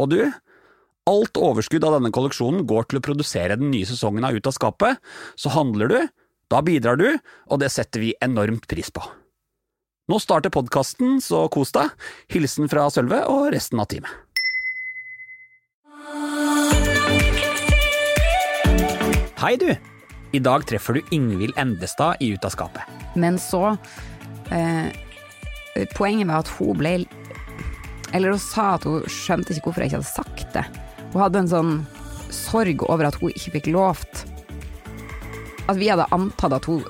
Og du, alt overskudd av denne kolleksjonen går til å produsere den nye sesongen av Ut av skapet, så handler du, da bidrar du, og det setter vi enormt pris på. Nå starter podkasten, så kos deg. Hilsen fra Sølve og resten av teamet. Hei, du! I dag treffer du Ingvild Endestad i Ut av skapet. Men så eh, Poenget var at hun ble Eller hun sa at hun skjønte ikke hvorfor jeg ikke hadde sagt det. Hun hadde en sånn sorg over at hun ikke fikk lovt At vi hadde antatt at hun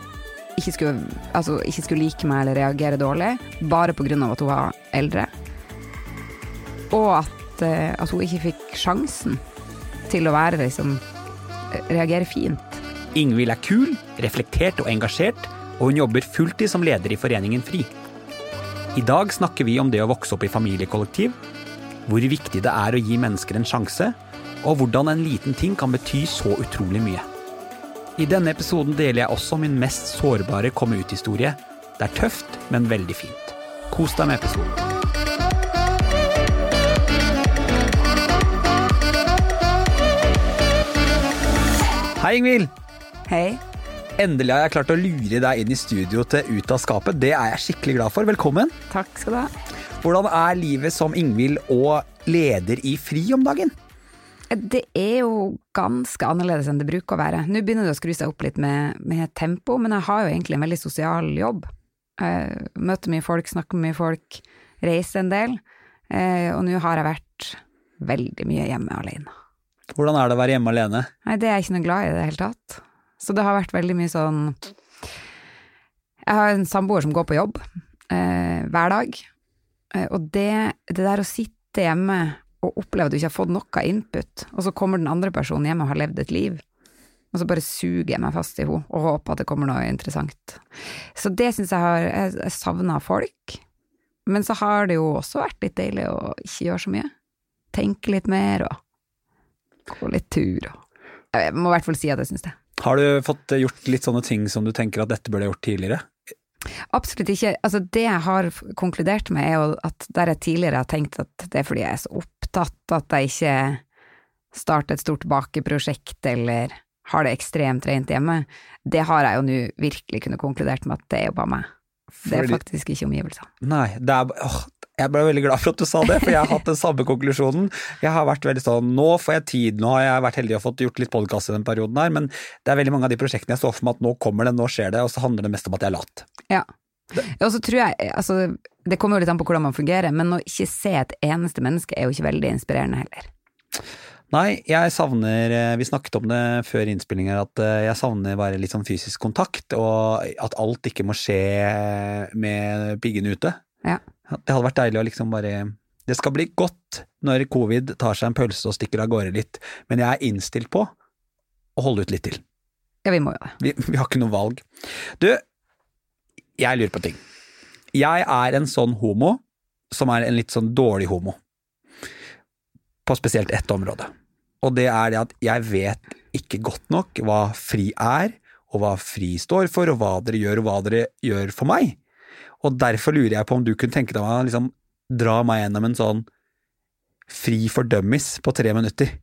ikke skulle, altså, ikke skulle like meg eller reagere dårlig, bare pga. at hun var eldre. Og at, eh, at hun ikke fikk sjansen til å være liksom reagere fint. Ingvild er kul, reflektert og engasjert, og hun jobber fulltid som leder i Foreningen FRI. I dag snakker vi om det å vokse opp i familiekollektiv, hvor viktig det er å gi mennesker en sjanse, og hvordan en liten ting kan bety så utrolig mye. I denne episoden deler jeg også min mest sårbare komme ut-historie. Det er tøft, men veldig fint. Kos deg med episoden. Hei, Ingvild! Hei. Endelig har jeg klart å lure deg inn i studio til Ut av skapet. Det er jeg skikkelig glad for. Velkommen. Takk skal du ha. Hvordan er livet som Ingvild og leder i FRI om dagen? Det er jo ganske annerledes enn det bruker å være. Nå begynner det å skru seg opp litt med, med tempo, men jeg har jo egentlig en veldig sosial jobb. Jeg møter mye folk, snakker med mye folk, reiser en del. Eh, og nå har jeg vært veldig mye hjemme alene. Hvordan er det å være hjemme alene? Nei, det er jeg ikke noe glad i i det hele tatt. Så det har vært veldig mye sånn Jeg har en samboer som går på jobb eh, hver dag, eh, og det, det der å sitte hjemme og oppleve at du ikke har fått noe input, og så kommer den andre personen hjem og har levd et liv, og så bare suger jeg meg fast i henne og håper at det kommer noe interessant. Så det syns jeg har Jeg, jeg savna folk, men så har det jo også vært litt deilig å ikke gjøre så mye. Tenke litt mer og gå litt tur og Jeg må i hvert fall si at jeg syns det. Har du fått gjort litt sånne ting som du tenker at dette burde jeg gjort tidligere? Absolutt ikke. Altså, det jeg har konkludert med, er jo at der jeg tidligere har tenkt at det er fordi jeg er så opptatt at jeg ikke starter et stort bakeprosjekt eller har det ekstremt rent hjemme, det har jeg jo nå virkelig kunne konkludert med at det er jo bare meg. Det er Fordi- faktisk ikke omgivelsene. Nei, det er åh, Jeg ble veldig glad for at du sa det, for jeg har hatt den samme konklusjonen. Jeg har vært veldig sånn Nå får jeg tid, nå har jeg vært heldig og fått gjort litt podkast i den perioden her, men det er veldig mange av de prosjektene jeg står for meg at nå kommer det, nå skjer det, og så handler det mest om at jeg er lat. Ja. Og så tror jeg, altså, det kommer jo litt an på hvordan man fungerer, men å ikke se et eneste menneske er jo ikke veldig inspirerende heller. Nei, jeg savner eh, Vi snakket om det før innspilling her, at eh, jeg savner bare litt sånn fysisk kontakt, og at alt ikke må skje med piggene ute. Ja. Det hadde vært deilig å liksom bare Det skal bli godt når covid tar seg en pølse og stikker av gårde litt, men jeg er innstilt på å holde ut litt til. Ja, vi må jo det. Vi, vi har ikke noe valg. Du, jeg lurer på ting. Jeg er en sånn homo som er en litt sånn dårlig homo. På spesielt ett område. Og det er det at jeg vet ikke godt nok hva fri er, og hva fri står for, og hva dere gjør, og hva dere gjør for meg. Og derfor lurer jeg på om du kunne tenke deg å liksom dra meg gjennom en sånn fri for dummies på tre minutter.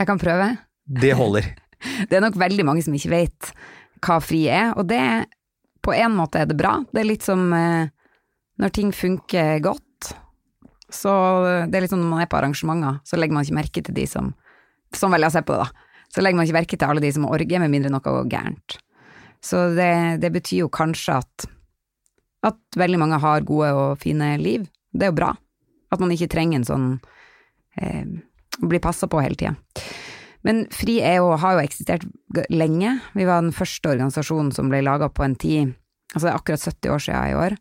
Jeg kan prøve. Det holder. Det er nok veldig mange som ikke vet hva fri er, og det på en måte er det bra. Det er litt som eh, når ting funker godt, så det er litt som når man er på arrangementer, så legger man ikke merke til de som Sånn velger jeg å se på det, da. Så legger man ikke merke til alle de som orger, med mindre noe går gærent. Så det, det betyr jo kanskje at at veldig mange har gode og fine liv. Det er jo bra. At man ikke trenger en sånn eh, bli passa på hele tida. Men FRI er jo, har jo eksistert lenge. Vi var den første organisasjonen som ble laga på en tid Altså det er akkurat 70 år siden i år.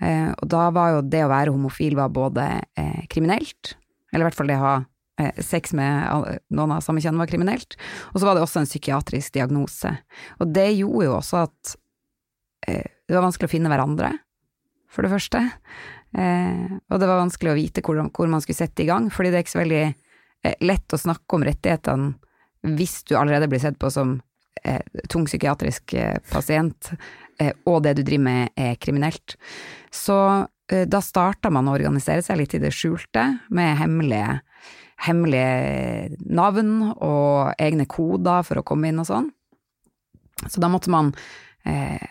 Eh, og da var jo det å være homofil var både eh, kriminelt, eller i hvert fall det å ha eh, sex med noen av samme kjønn var kriminelt. Og så var det også en psykiatrisk diagnose. Og det gjorde jo også at det var vanskelig å finne hverandre, for det første. Eh, og det var vanskelig å vite hvor, hvor man skulle sette i gang, fordi det er ikke så veldig eh, lett å snakke om rettighetene hvis du allerede blir sett på som eh, tung psykiatrisk eh, pasient, eh, og det du driver med er kriminelt. Så eh, da starta man å organisere seg litt i det skjulte, med hemmelige, hemmelige navn og egne koder for å komme inn og sånn. Så da måtte man eh,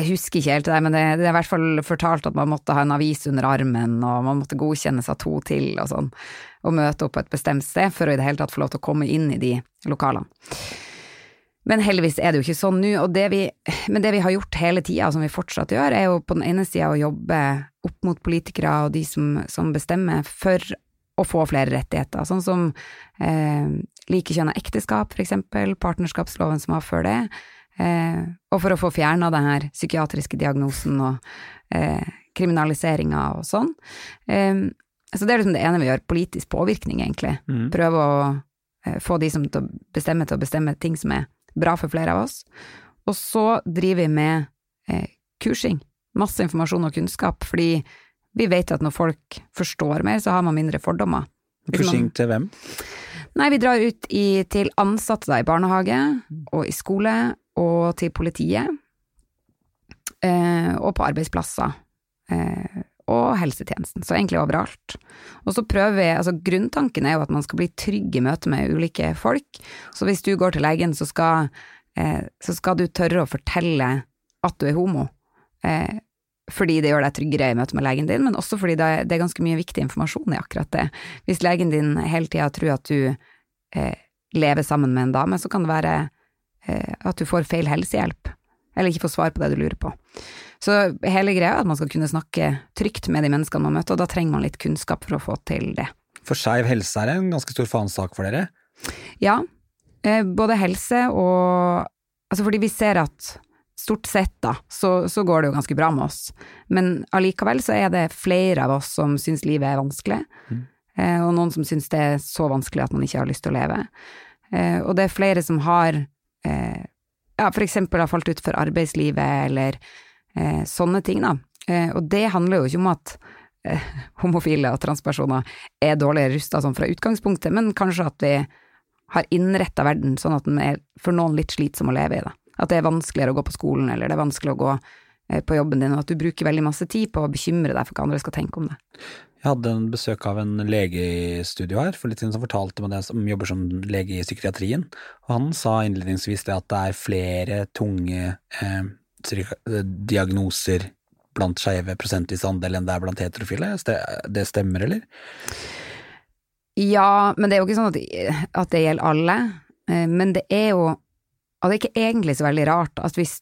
jeg husker ikke helt det, men det, det er i hvert fall fortalt at man måtte ha en avis under armen, og man måtte godkjennes av to til og sånn, og møte opp på et bestemt sted for å i det hele tatt få lov til å komme inn i de lokalene. Men heldigvis er det jo ikke sånn nå, og det vi, men det vi har gjort hele tida, som vi fortsatt gjør, er jo på den ene sida å jobbe opp mot politikere og de som, som bestemmer, for å få flere rettigheter, sånn som eh, likekjønna ekteskap, for eksempel, partnerskapsloven som var før det, eh, og for å få fjerna den her psykiatriske diagnosen og eh, kriminaliseringa og sånn. Eh, så det er liksom det ene vi gjør, politisk påvirkning, egentlig. Mm. Prøve å eh, få de som til å bestemme til å bestemme ting som er bra for flere av oss. Og så driver vi med eh, kursing. Masse informasjon og kunnskap, fordi vi vet at når folk forstår mer, så har man mindre fordommer. Kursing til hvem? Nei, vi drar ut i, til ansatte da, i barnehage og i skole, og til politiet, eh, og på arbeidsplasser, eh, og helsetjenesten, så egentlig overalt. Og så prøver vi, altså grunntanken er jo at man skal bli trygg i møte med ulike folk, så hvis du går til legen, så skal, eh, så skal du tørre å fortelle at du er homo. Eh, fordi det gjør deg tryggere i møte med legen din, men også fordi det er, det er ganske mye viktig informasjon i akkurat det. Hvis legen din hele tida tror at du eh, lever sammen med en dame, så kan det være eh, at du får feil helsehjelp, eller ikke får svar på det du lurer på. Så hele greia er at man skal kunne snakke trygt med de menneskene man møter, og da trenger man litt kunnskap for å få til det. For skeiv helse er en ganske stor fanesak for dere. Ja, eh, både helse og Altså fordi vi ser at stort sett da, så, så går det jo ganske bra med oss, men allikevel så er det flere av oss som syns livet er vanskelig, Mm. eh, og noen som syns det er så vanskelig at man ikke har lyst til å leve. Eh, og det er flere som har eh, ja, eksempel har falt utfor arbeidslivet, eller eh, sånne ting, da. Eh, og det handler jo ikke om at homofile og transpersoner er dårligere rusta sånn fra utgangspunktet, men kanskje at vi har innretta verden sånn at den er for noen litt slitsom å leve i. Da. At det er vanskeligere å gå på skolen, eller det er vanskelig å gå eh, på jobben din, og at du bruker veldig masse tid på å bekymre deg for hva andre skal tenke om det. Jeg hadde en besøk av en lege i studio her for litt siden som fortalte meg det som jobber som lege i psykiatrien, og han sa innledningsvis det at det er flere tunge eh, diagnoser blant skeive prosentvis andel enn det er blant heterofile. Det stemmer, eller? Ja, men det er jo ikke sånn at, at det gjelder alle. Eh, Men det er jo Og det er ikke egentlig så veldig rart at hvis,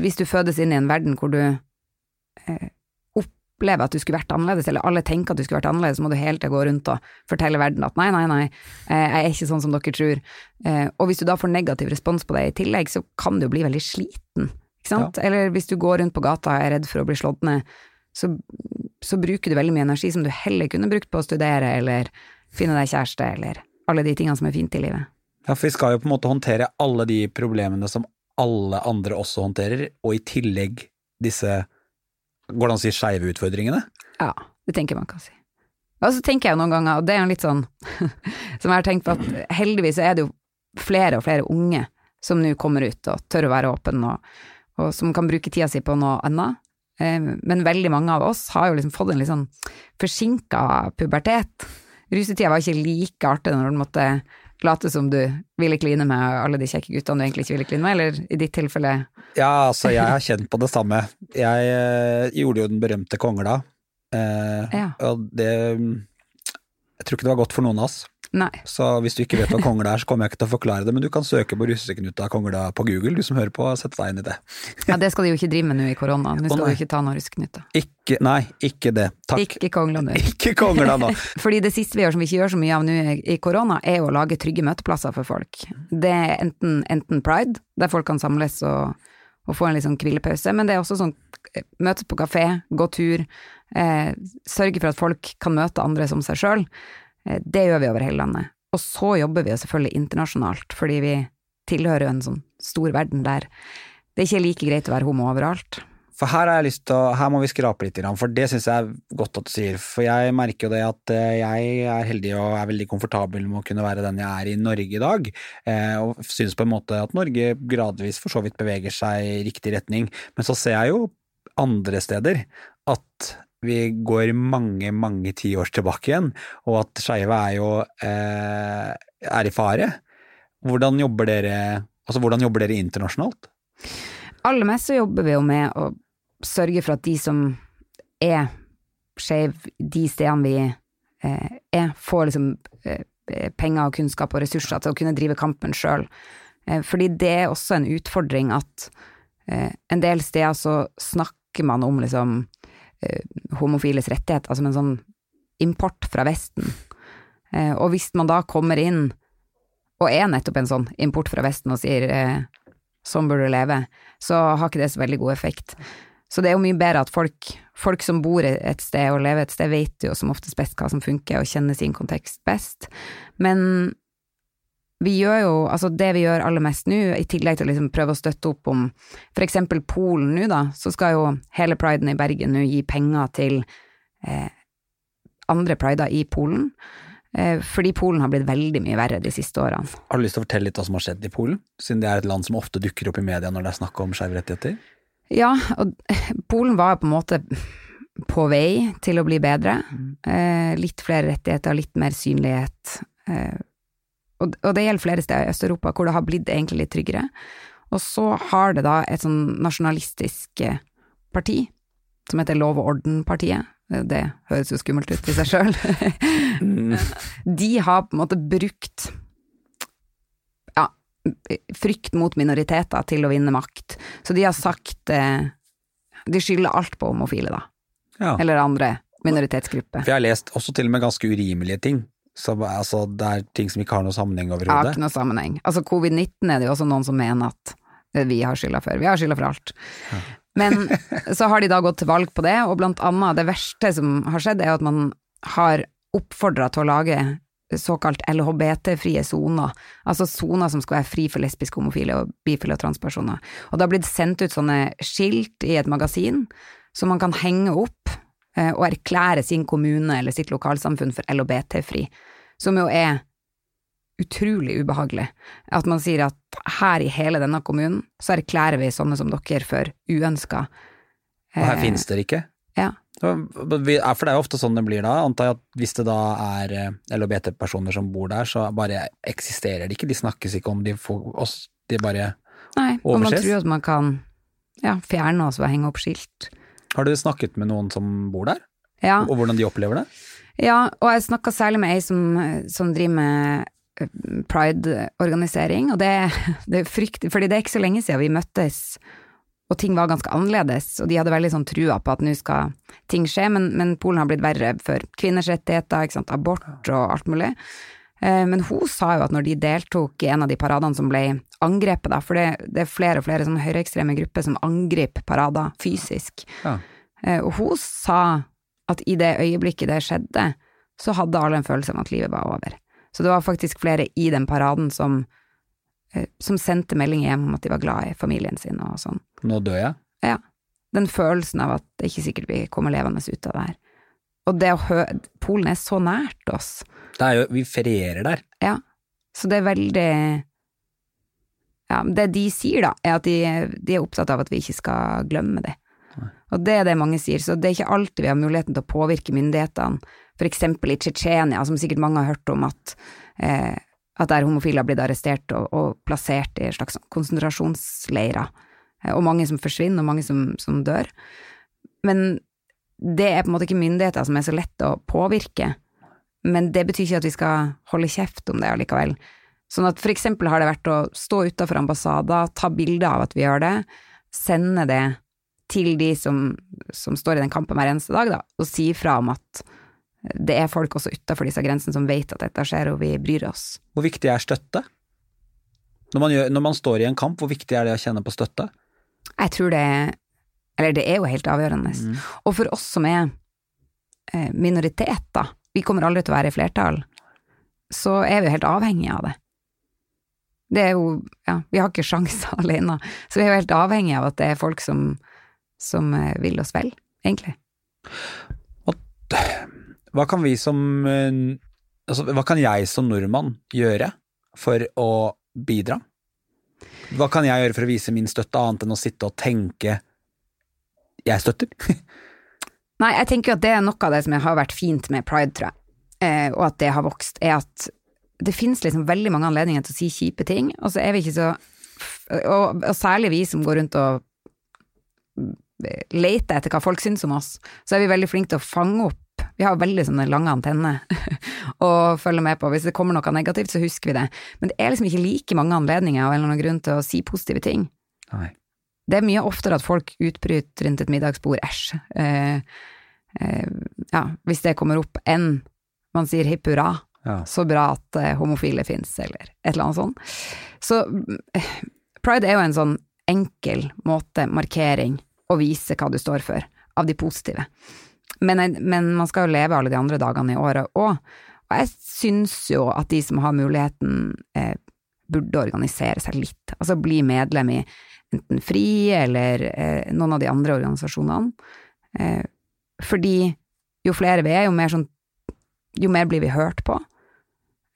hvis du fødes inn i en verden hvor du eh, opplever at du skulle vært annerledes, eller alle tenker at du skulle vært annerledes, så må du hele tida gå rundt og fortelle verden at nei, nei, nei, eh, jeg er ikke sånn som dere tror. Eh, Og hvis du da får negativ respons på det i tillegg, så kan du jo bli veldig sliten, ikke sant? Eller hvis du går rundt på gata og er redd for å bli slått ned, så, så bruker du veldig mye energi som du heller kunne brukt på å studere, eller finne deg kjæreste, eller alle de tingene som er fint i livet. Ja, for vi skal jo på en måte håndtere alle de problemene som alle andre også håndterer, og i tillegg disse, går det an å si skeive utfordringene? Ja, det tenker man kan si. Og så tenker jeg noen ganger, og det er jo litt sånn som jeg har tenkt på, at heldigvis er det jo flere og flere unge som nå kommer ut og tør å være åpen, og, og som kan bruke tida si på noe annet. Eh, Men veldig mange av oss har jo liksom fått en litt sånn forsinka pubertet. Rusetida var ikke like artig når du måtte late som du ville kline med alle de kjekke guttene du egentlig ikke ville kline med, eller i ditt tilfelle Ja, altså, jeg har kjent på det samme. Jeg eh, gjorde jo den berømte kongla, eh, Ja. og det Jeg tror ikke det var godt for noen av oss. Nei. Så hvis du ikke vet hva kongle er, så kommer jeg ikke til å forklare det, men du kan søke på russeknuta kongla på Google, du som hører på, sette deg inn i det. Ja, det skal de jo ikke drive med nå i korona. Nå skal nei. du ikke ta noen russeknuta. Ikke, nei, ikke det. Takk. Ikke kongla nå. Ikke kongla nå. Fordi det siste vi gjør som vi ikke gjør så mye av nå i i korona, er å lage trygge møteplasser for folk. Det er enten, enten pride, der folk kan samles og, og få en litt sånn hvilepause, men det er også sånn eh, møtes på kafé, gå tur, Eh, sørge for at folk kan møte andre som seg sjøl. Eh, det gjør vi over hele landet. Og så jobber vi jo selvfølgelig internasjonalt, fordi vi tilhører jo en sånn stor verden der det er ikke like greit å være homo overalt. For her, å, her må vi skrape litt, for det syns jeg er godt at du sier. For jeg merker jo det at eh, jeg er heldig og er veldig komfortabel med å kunne være den jeg er i Norge i dag, eh, og syns på en måte at Norge gradvis for så vidt beveger seg i riktig retning. Men så ser jeg jo andre steder at vi går mange, mange tiår tilbake igjen, og at skeive er jo eh, er i fare. Hvordan jobber dere, altså hvordan jobber dere internasjonalt? Aller mest så jobber vi jo med å sørge for at de som er skeive de stedene vi eh, er, får liksom eh, penger og kunnskap og ressurser til å kunne drive kampen sjøl. Eh, fordi det er også en utfordring at eh, en del steder så snakker man om liksom eh, homofiles rettigheter som en sånn import fra Vesten. Eh, og hvis man da kommer inn og er nettopp en sånn import fra Vesten og sier sånn burde du leve, så har ikke det så veldig god effekt. Så det er jo mye bedre at folk, folk som bor et sted og lever et sted, vet jo som oftest best hva som funker, og kjenner sin kontekst best. Men vi gjør jo, altså det vi gjør aller mest nå, i tillegg til å liksom prøve å støtte opp om eksempel Polen nå, da, så skal jo hele priden i Bergen nå gi penger til eh, andre prider i Polen. Eh, fordi Polen har blitt veldig mye verre de siste årene. Har du lyst til å fortelle litt hva som har skjedd i Polen, siden det er et land som ofte dukker opp i media når det er snakk om skeive rettigheter? Ja, og Polen var på en måte på vei til å bli bedre. Eh, litt flere rettigheter, litt mer synlighet. Eh, og, og, det gjelder flere steder i Øst-Europa hvor det har blitt egentlig litt tryggere. Og så har det da et sånn nasjonalistisk eh, parti som heter Lov og orden-partiet, det høres jo skummelt ut i seg sjøl. De har på en måte brukt ja, frykt mot minoriteter til å vinne makt. Så de har sagt eh, De skylder alt på homofile, da. Ja. Eller andre minoritetsgrupper. For jeg har lest også til og med ganske urimelige ting. Så, altså, det er ting som ikke har noe sammenheng overhodet. Har ikke noe sammenheng. Altså covid-19 er det jo også noen som mener at vi har skylda for. Vi har skylda for alt. Ja. Men så har de da gått til valg på det, og blant annet det verste som har skjedd, er at man har oppfordra til å lage såkalt LHBT-frie soner, altså soner som skal være fri for lesbiske, homofile og bifile og transpersoner. Og det har blitt sendt ut sånne skilt i et magasin som man kan henge opp og erklære sin kommune eller sitt lokalsamfunn for LHBT-fri, som jo er utrolig ubehagelig. At man sier at her i hele denne kommunen så erklærer vi sånne som dere for uønska. Og her eh, finnes dere ikke? Ja. For det er jo ofte sånn det blir da, antar jeg at hvis det da er eh, LHBT-personer som bor der, så bare eksisterer de ikke, de snakkes ikke om, de, får oss, de bare Nei, og man tror at man kan ja, fjerne oss ved å henge opp skilt. Har du snakket med noen som bor der? Ja. Og hvordan de opplever det? Ja, og jeg snakka særlig med ei som, som driver med pride-organisering, og det, det er fryktelig, fordi det er ikke så lenge siden vi møttes og ting var ganske annerledes, og de hadde veldig sånn trua på at nå skal ting skje, men, men, Polen har blitt verre for kvinners rettigheter, abort og alt mulig. Eh, men hun sa jo at når de deltok i en av de paradene som ble angrepet, da, for det, det er flere og flere sånne høyreekstreme grupper som angriper parader fysisk, ja. Eh, og hun sa at i det øyeblikket det skjedde, så hadde alle en følelse av at livet var over. Så det var faktisk flere i den paraden som, eh, som sendte melding hjem om at de var glad i familien sin og sånn. Nå dør jeg? Ja. Den følelsen av at det er ikke sikkert vi kommer levende ut av det her. Og det å høre Polen er så nært oss. Det er jo Vi ferierer der. Ja. Så det er veldig Ja, det de sier, da, er at de, de er opptatt av at vi ikke skal glemme det. Og det er det mange sier, så det er ikke alltid vi har muligheten til å påvirke myndighetene for eksempel i Tsjetsjenia, som sikkert mange har hørt om at, eh, at der homofile har blitt arrestert og, og plassert i slags konsentrasjonsleirer, eh, og mange som forsvinner, og mange som, som, dør. Men det er på en måte ikke myndigheter som er så lett å påvirke, men det betyr ikke at vi skal holde kjeft om det allikevel. Sånn at for eksempel har det vært å stå utafor ambassader, ta bilde av at vi gjør det, sende det til de som, som står i den kampen hver eneste dag, da, og si fra om at det er folk også utafor disse grensene som vet at dette skjer, og vi bryr oss. Hvor viktig er støtte? Når man, gjør, når man står i en kamp, hvor viktig er det å kjenne på støtte? Jeg tror det Eller det er jo helt avgjørende. Mm. Og for oss som er minoriteter, vi kommer aldri til å være i flertall, så er vi jo helt avhengige av det. Det er jo, ja, vi har ikke sjanser alene, så vi er jo helt avhengige av at det er folk som, som eh, vil oss vel, egentlig. Hva kan vi som eh, altså, Hva kan jeg som nordmann gjøre for å bidra? Hva kan jeg gjøre for å vise min støtte, annet enn å sitte og tenke jeg støtter? Nei, jeg tenker jo at det er noe av det som har vært fint med pride, tror jeg, eh, og at det har vokst, er at det finnes liksom veldig mange anledninger til å si kjipe ting, og så er vi ikke så Og, og særlig vi som går rundt og leter etter hva folk syns om oss, så er vi veldig flinke til å fange opp vi har veldig sånne lange antenner å følge med på. Hvis det kommer noe negativt, så husker vi det. Men det er liksom ikke like mange anledninger en eller annen grunn til å si positive ting. Nei. Det er mye oftere at folk utbryter rundt et middagsbord, æsj, eh, eh, ja, hvis det kommer opp, enn man sier hipp hurra, Ja. så bra at eh, homofile fins, eller et eller annet sånt. Så eh, pride er jo en sånn enkel måte, markering, å vise hva du står for, av de positive. Men, men man skal jo leve alle de andre dagene i året òg, og jeg syns jo at de som har muligheten, eh, burde organisere seg litt, altså bli medlem i enten FRI eller eh, noen av de andre organisasjonene. Eh, fordi jo flere vi er, jo mer, sånn, jo mer blir vi hørt på.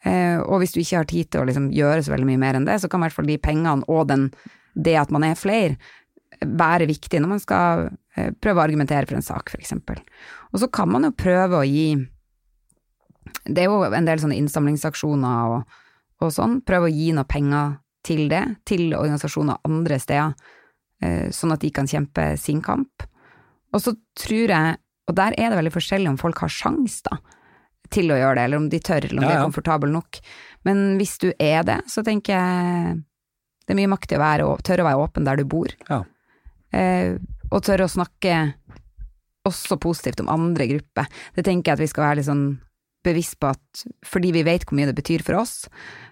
Eh, og hvis du ikke har tid til å liksom gjøre så veldig mye mer enn det, så kan i hvert fall de pengene og den, det at man er flere, være viktig når man skal eh, prøve å argumentere for en sak, eksempel. Og så kan man jo prøve å gi Det er jo en del sånne innsamlingsaksjoner og, og sånn. Prøve å gi noe penger til det, til organisasjoner andre steder, eh, sånn at de kan kjempe sin kamp. Og så tror jeg, og der er det veldig forskjellig om folk har sjans da, til å gjøre det, eller om de tør, eller om Ja, de er komfortable nok. Men hvis du er det, så tenker jeg det er mye makt i å være, tørre å være åpen der du bor. Ja. Eh, og tørre å snakke også positivt om andre grupper. Det tenker jeg at vi skal være litt sånn bevisst på at fordi vi vet hvor mye det betyr for oss,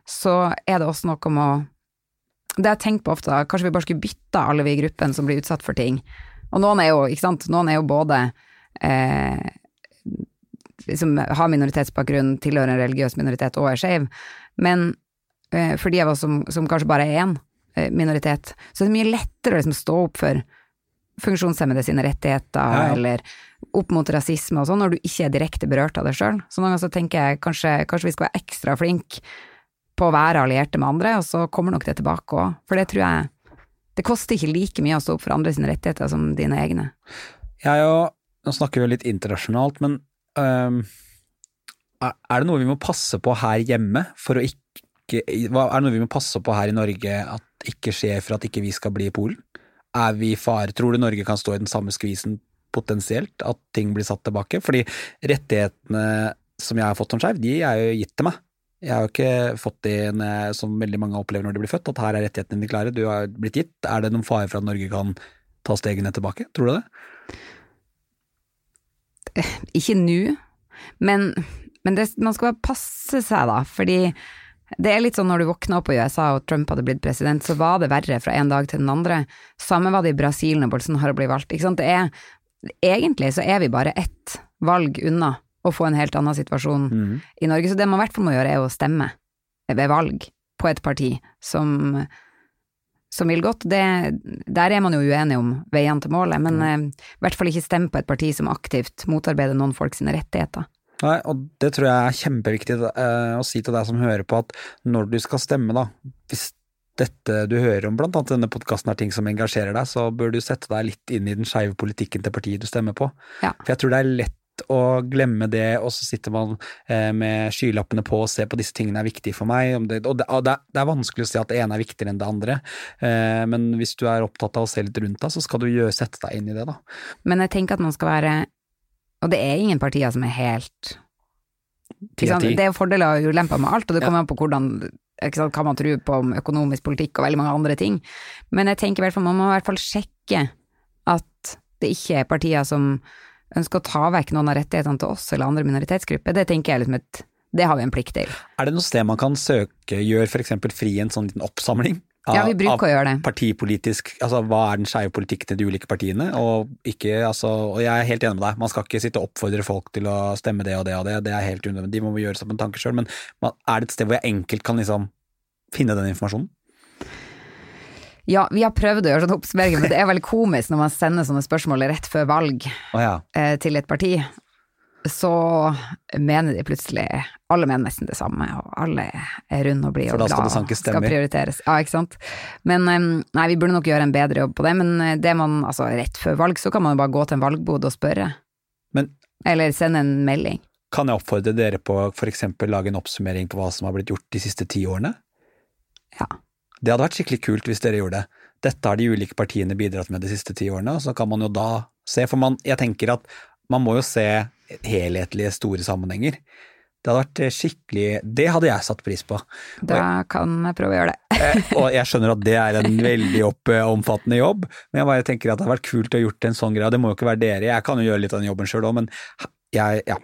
så er det også noe om å Det jeg tenkt på ofte, kanskje vi bare skulle bytta alle vi i gruppen som blir utsatt for ting. Og noen er jo, ikke sant, noen er jo både eh, liksom har minoritetsbakgrunn, tilhører en religiøs minoritet og er skeiv, men eh, for de av oss som, som kanskje bare er én eh, minoritet, så er det mye lettere å liksom stå opp for funksjonshemmede sine rettigheter, Ja, ja. eller opp mot rasisme og sånn, når du ikke er direkte berørt av det sjøl. Så noen ganger så tenker jeg kanskje, kanskje vi skal være ekstra flinke på å være allierte med andre, og så kommer nok det tilbake òg. For det tror jeg Det koster ikke like mye å stå opp for andre sine rettigheter som dine egne. Jeg og, nå snakker vi jo litt internasjonalt, men um, er det noe vi må passe på her hjemme for å ikke Er det noe vi må passe på her i Norge at ikke skjer for at ikke vi skal bli i Polen? Er vi i fare? Tror du Norge kan stå i den samme skvisen potensielt, at ting blir satt tilbake? Fordi rettighetene som jeg har fått som skeiv, de er jo gitt til meg. Jeg har jo ikke fått det når- som veldig mange opplever når de blir født, at her er rettighetene dine klare, du har blitt gitt. Er det noen fare for at Norge kan ta stegene tilbake? Tror du det? Ikke nå, men, men det, man skal bare passe seg da, fordi det er litt sånn når du våkna opp i USA og Trump hadde blitt president, så var det verre fra en dag til den andre. Samme var det i Brasil når Bolsonaro ble valgt. Ikke sant? Det er, egentlig så er vi bare ett valg unna å få en helt annen situasjon mm. i Norge. Så det man i hvert fall må gjøre er å stemme ved valg på et parti som, som vil godt. Det, der er man jo uenig om veiene til målet, men eh, i hvert fall ikke stemme på et parti som aktivt motarbeider noen folk sine rettigheter. Nei, og det tror jeg er kjempeviktig eh, å si til deg som hører på, at når du skal stemme, da, hvis dette du hører om, blant annet denne podkasten er ting som engasjerer deg, så bør du sette deg litt inn i den skeive politikken til partiet du stemmer på. Ja. For jeg tror det er lett å glemme det, og så sitter man eh, med skylappene på og ser på disse tingene er viktige for meg. Om det, og det, er- vanskelig å si at det ene er viktigere enn det andre, eh, men hvis du er opptatt av å se litt rundt deg, så skal du gjøre, sette deg inn i det, da. Men jeg tenker at man skal være Og det er ingen partier som er helt Ti ikke av sant? ti. Det er fordeler og ulemper med alt, og det kommer an på hvordan sant, hva man tror på om økonomisk politikk og veldig mange andre ting. Men jeg tenker i hvert fall man må i hvert fall sjekke at det ikke er partier som ønsker å ta vekk noen av rettighetene til oss eller andre minoritetsgrupper. Det tenker jeg liksom et Det har vi en plikt til. Er det noe sted man kan søke, gjør f.eks. FRI en sånn liten oppsamling av, Ja, vi bruker å gjøre det. partipolitisk Altså hva er den skeive politikken til de ulike partiene, og ikke altså Og jeg er helt enig med deg, man skal ikke sitte og oppfordre folk til å stemme det og det og det, det er helt unødvendig, de må gjøre seg opp en tanke sjøl, men er det et sted hvor jeg enkelt kan liksom finne den informasjonen? Ja, vi har prøvd å gjøre sånn oppsummering, men det er veldig komisk når man sender sånne spørsmål rett før valg oh, ja. eh, til et parti. Så mener de plutselig Alle mener nesten det samme, og alle er runde og blide og da skal glad det sankes og skal prioriteres. Ja, ikke sant. Men eh, nei, vi burde nok gjøre en bedre jobb på det. Men eh, det man, altså rett før valg, så kan man jo bare gå til en valgbod og spørre. Men Eller sende en melding. kan jeg oppfordre dere på eksempel lage en oppsummering på hva som har blitt gjort de siste ti årene? Ja. Det hadde vært skikkelig kult hvis dere gjorde det. Dette har de ulike partiene bidratt med de siste ti årene, og så kan man jo da se, for man, jeg tenker at man må jo se helhetlige, store sammenhenger. Det hadde vært skikkelig Det hadde jeg satt pris på. Da kan jeg prøve å gjøre det. Eh, Og jeg skjønner at det er en veldig opp, omfattende jobb, men jeg bare tenker at det hadde vært kult å gjort en sånn greie. og Det må jo ikke være dere, jeg kan jo gjøre litt av den jobben sjøl òg, men jeg, ja.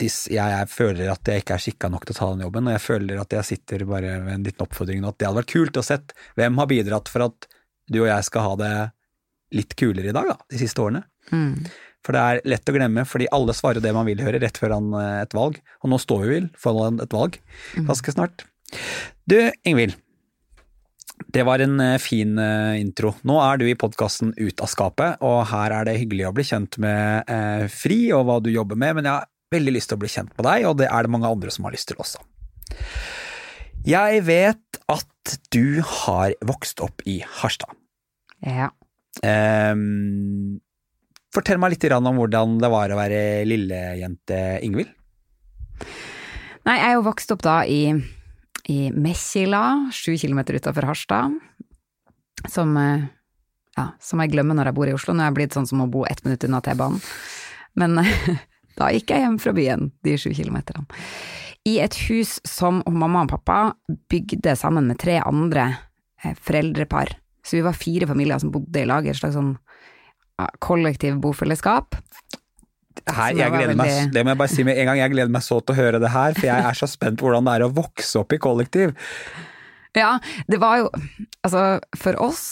Dis, jeg, jeg føler at jeg ikke er skikka nok til å ta den jobben, og jeg føler at jeg sitter bare med en liten oppfordring nå, at det hadde vært kult å sett hvem har bidratt for at du og jeg skal ha det litt kulere i dag, da, de siste årene. Mm. For det er lett å glemme, fordi alle svarer det man vil høre rett før et valg, og nå står vi vel foran et valg ganske snart. Du, Ingvild. Det var en eh, fin eh, intro. Nå er du i podkasten Ut av skapet, og her er det hyggelig å bli kjent med eh, Fri og hva du jobber med, men jeg har veldig lyst til å bli kjent med deg, og det er det mange andre som har lyst til også. Jeg vet at du har vokst opp i Harstad. Ja. Um, fortell meg litt om hvordan det var å være lillejente Ingvild. Nei, jeg er jo vokst opp da i, i Mekkila, sju kilometer utafor Harstad, som, eh, ja, som jeg glemmer når jeg bor i Oslo. Nå er jeg blitt sånn som å bo ett minutt unna T-banen. Men da gikk jeg hjem fra byen, de sju kilometerne. I et hus som mamma og pappa bygde sammen med tre andre eh, foreldrepar. Så vi var fire familier som bodde i lag et slags sånn kollektiv bofellesskap. Her, jeg gleder meg, det må jeg bare si med en gang, jeg gleder meg så til å høre det her, for jeg er så spent på hvordan det er å vokse opp i kollektiv. Ja, det var jo Altså, for oss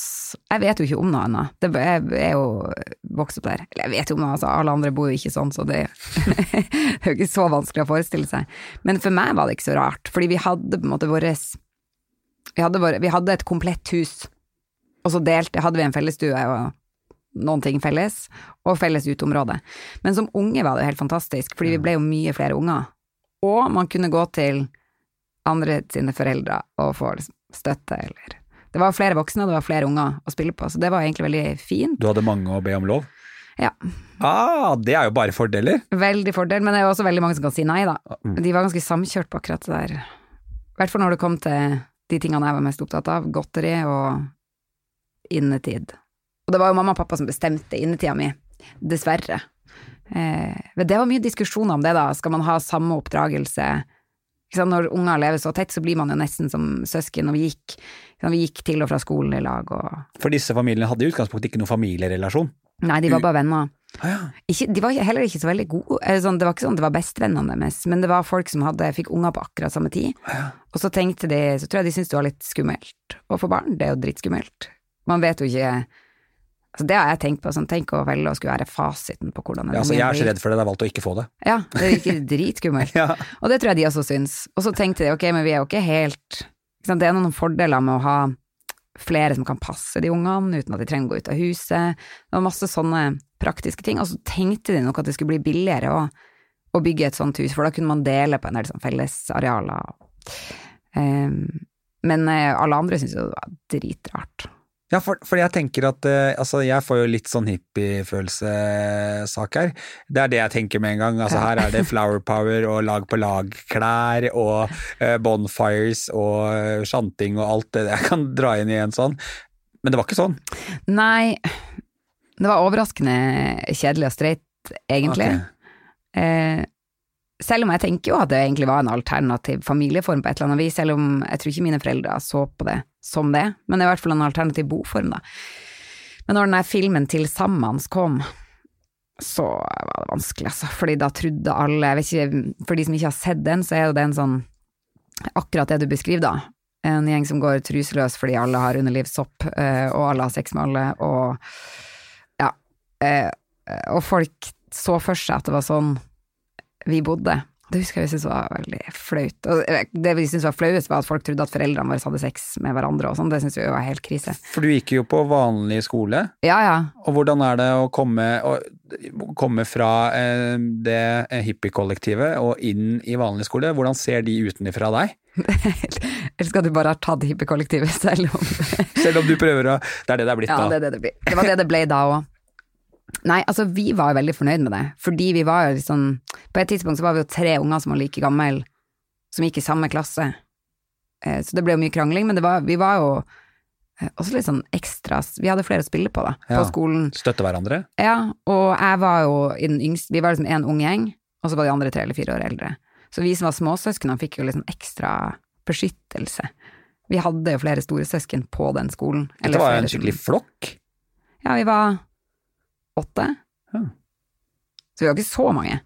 Jeg vet jo ikke om noe annet. Det, jeg er jo vokst opp der. Eller jeg vet jo om noe, altså, alle andre bor jo ikke sånn, så det, det er jo ikke så vanskelig å forestille seg. Men for meg var det ikke så rart, fordi vi hadde på en måte våres vi hadde, våre, vi hadde et komplett hus, og så delte, hadde vi en fellesstue og noen ting felles, og felles uteområde. Men som unge var det helt fantastisk, fordi vi ble jo mye flere unger. Og man kunne gå til andre sine foreldre og få liksom støtte, eller Det var flere voksne, og det var flere unger å spille på, så det var egentlig veldig fint. Du hadde mange å be om lov? Ja, Ah, det er jo bare fordeler. veldig fordel, men det er jo også veldig mange som kan si nei, da. Mm. De var ganske samkjørt på akkurat det der. I hvert fall når det kom til de tingene jeg var mest opptatt av, godteri og innetid. Og det var jo mamma og pappa som bestemte innetida mi, dessverre. Eh, men det var mye diskusjoner om det, da. Skal man ha samme oppdragelse? Når unger lever så tett, så blir man jo nesten som søsken, og vi gikk, vi gikk til og fra skolen i lag, og For disse familiene hadde i utgangspunktet ikke noen familierelasjon. Nei, de var bare venner. Ah, ja. Ikke, de var heller ikke så veldig gode. Sånn, det var ikke sånn det var bestvennene deres, men det var folk som hadde, fikk unger på akkurat samme tid. Ja. Og så tenkte de, så tror jeg de syntes det var litt skummelt å få barn. Det er jo dritskummelt. Man vet jo ikke altså Det har jeg tenkt på, sånn, tenk å velge å skulle være fasiten på hvordan Ja, altså, jeg er så redd for det, jeg har valgt å ikke få det. Ja, det virker dritskummelt. Ja. Og det tror jeg de også syns. Og så tenkte de ok, men vi er jo ikke helt sant? Det er noen fordeler med å ha flere som kan passe de ungene uten at de trenger å gå ut av huset. Det var masse sånne praktiske ting. Og så tenkte de nok at det skulle bli billigere å, å bygge et sånt hus, for da kunne man dele på en del sånn fellesarealer. Um, men eh, alle andre syntes jo det var dritrart. Ja, for, for jeg tenker at eh, altså, jeg får jo litt sånn hippiefølelsesak her. Det er det jeg tenker med en gang. Altså, her er det flower power og lag på lag-klær og eh, bonfires og eh, sjanting og alt det jeg kan dra inn i en sånn. Men det var ikke sånn. Nei, det var overraskende kjedelig og streit, egentlig. Ok. Eh, selv om jeg tenker jo at det egentlig var en alternativ familieform på et eller annet vis, selv om jeg tror ikke mine foreldre så på det som det, men det er i hvert fall en alternativ boform, da. Men når den der filmen Til Sammans kom, så var det vanskelig, altså, fordi da trodde alle, jeg vet ikke, for de som ikke har sett den, så er jo det en sånn, akkurat det du beskriver da, En gjeng som går truseløs fordi alle har underlivssopp, eh, og alle har sex med alle, og ja. eh, Og folk så for seg at det var sånn vi bodde. Det husker jeg vi syntes var veldig flaut. Og det vi syntes var flauest, var at folk trodde at foreldrene våre hadde sex med hverandre og sånn. Det syntes vi var helt krise. For du gikk jo på vanlig skole, Ja ja. og hvordan er det å komme, å komme fra eh, det hippiekollektivet og inn i vanlig skole? Hvordan ser de utenfra deg? Eller skal du bare ha tatt hippiekollektivet selv om Selv om du prøver å Det er det det er blitt Ja, da. det, er det, det, blir. det var det det ble da òg. Nei, altså vi var veldig fornøyd med det, fordi vi var jo liksom På et tidspunkt så var vi jo tre unger som var like gamle, som gikk i samme klasse. Eh, Så det ble jo mye krangling, men det var, vi var jo eh, også litt sånn ekstra Vi hadde flere å spille på, da, Ja. på skolen. Støtte hverandre? Ja, og jeg var jo i den yngste Vi var liksom en ung gjeng, og så var de andre tre eller fire år eldre. Så vi som var småsøsknene fikk jo liksom ekstra beskyttelse. Vi hadde jo flere storesøsken på den skolen. eller Dette var jo en skikkelig flokk. Ja, vi var åtte. Ja. Så vi var ikke så mange.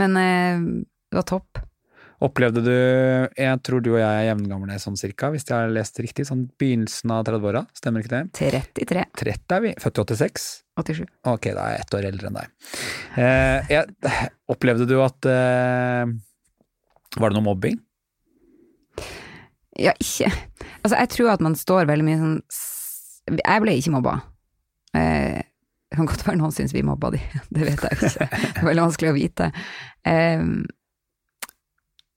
Men eh, det var topp. Opplevde du Jeg tror du og jeg er jevngamle sånn cirka, hvis jeg har lest riktig. Sånn begynnelsen av 30-åra, stemmer ikke det? 33. 30 er vi. Født i 86? 87. Ok, da er jeg ett år eldre enn deg. Eh, jeg, opplevde du at eh, Var det noe mobbing? Ja, ikke Altså, jeg tror at man står veldig mye sånn Jeg ble ikke mobba. Eh, det kan godt være noen syns vi mobba de, det vet jeg ikke. Det er veldig vanskelig å vite. Um,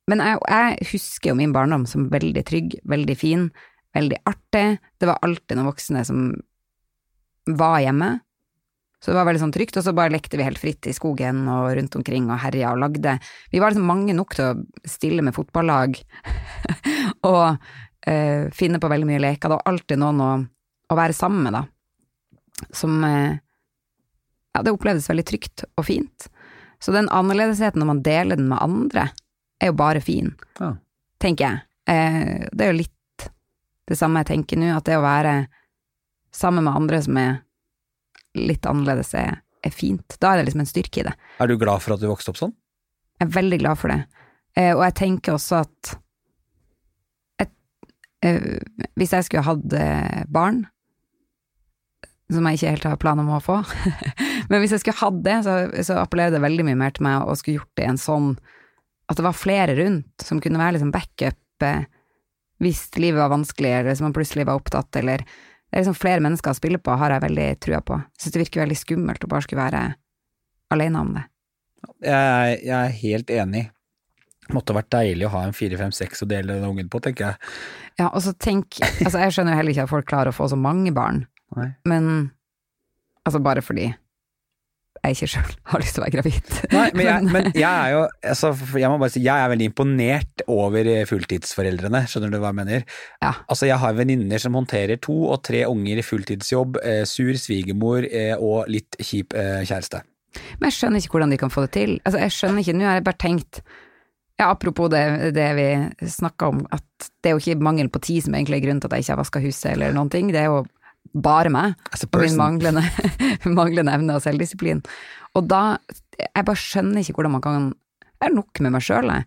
men jeg, jeg husker jo min barndom som veldig trygg, veldig fin, veldig artig. Det var alltid noen voksne som var hjemme. Så det var veldig sånn trygt, og så bare lekte vi helt fritt i skogen og rundt omkring og herja og lagde. Vi var liksom mange nok til å stille med fotballag og uh, finne på veldig mye leker. Det var alltid noen å, å være sammen med, da. Som eh, Ja, det opplevdes veldig trygt og fint. Så den annerledesheten når man deler den med andre, er jo bare fin, Ja. tenker jeg. Eh, det er jo litt det samme jeg tenker nå, at det å være sammen med andre som er litt annerledes, er, er fint. Da er det liksom en styrke i det. Er du glad for at du vokste opp sånn? Jeg er veldig glad for det. Eh, og jeg tenker også at et, eh, hvis jeg skulle hatt eh, barn, som jeg ikke helt har plan om å få, men hvis jeg skulle hatt det, så, så appellerer det veldig mye mer til meg å skulle gjort det en sånn at det var flere rundt som kunne være liksom backup eh, hvis livet var vanskelig, eller hvis man plutselig var opptatt, eller det er liksom flere mennesker å spille på, har jeg veldig trua på. Jeg synes det virker veldig skummelt å bare skulle være alene om det. Jeg, jeg er helt enig. Måtte vært deilig å ha en fire, fem, seks å dele den ungen på, tenker jeg. Ja, og så tenk, altså jeg skjønner jo heller ikke at folk klarer å få så mange barn, Nei. men altså bare fordi jeg ikke sjøl har lyst til å være gravid. Nei, men jeg, men jeg er jo altså, Jeg må bare si, jeg er veldig imponert over eh, fulltidsforeldrene, skjønner du hva jeg mener? Ja. Altså, jeg har venninner som håndterer to og tre unger i fulltidsjobb, eh, sur svigermor eh, og litt kjip eh, kjæreste. Men jeg skjønner ikke hvordan de kan få det til. Altså jeg skjønner ikke, nå har jeg bare tenkt ja, apropos det, det vi snakka om, at det er jo ikke mangel på tid som egentlig er grunnen til at jeg ikke har vaska huset eller noen ting, det er jo bare meg. Og min manglende, manglende evne og selvdisiplin. Og da, jeg bare skjønner ikke hvordan man kan Jeg er nok med meg sjøl, jeg.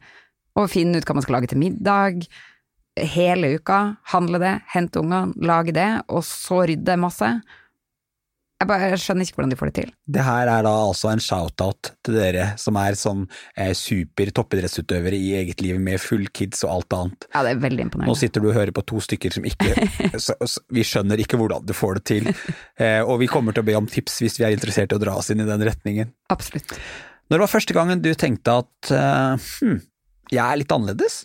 Og finne ut hva man skal lage til middag. Hele uka. Handle det, hente ungene, lage det, og så rydde masse. Jeg, bare, jeg skjønner ikke hvordan de får det til. Det her er da altså en shout-out til dere som er sånn eh, super toppidrettsutøvere i eget liv med full kids og alt annet. Ja, det er veldig Nå sitter du og hører på to stykker som ikke så, så, Vi skjønner ikke hvordan du får det til, eh, og vi kommer til å be om tips hvis vi er interessert i å dra oss inn i den retningen. Absolutt. Når det var første gangen du tenkte at eh, hm, jeg er litt annerledes?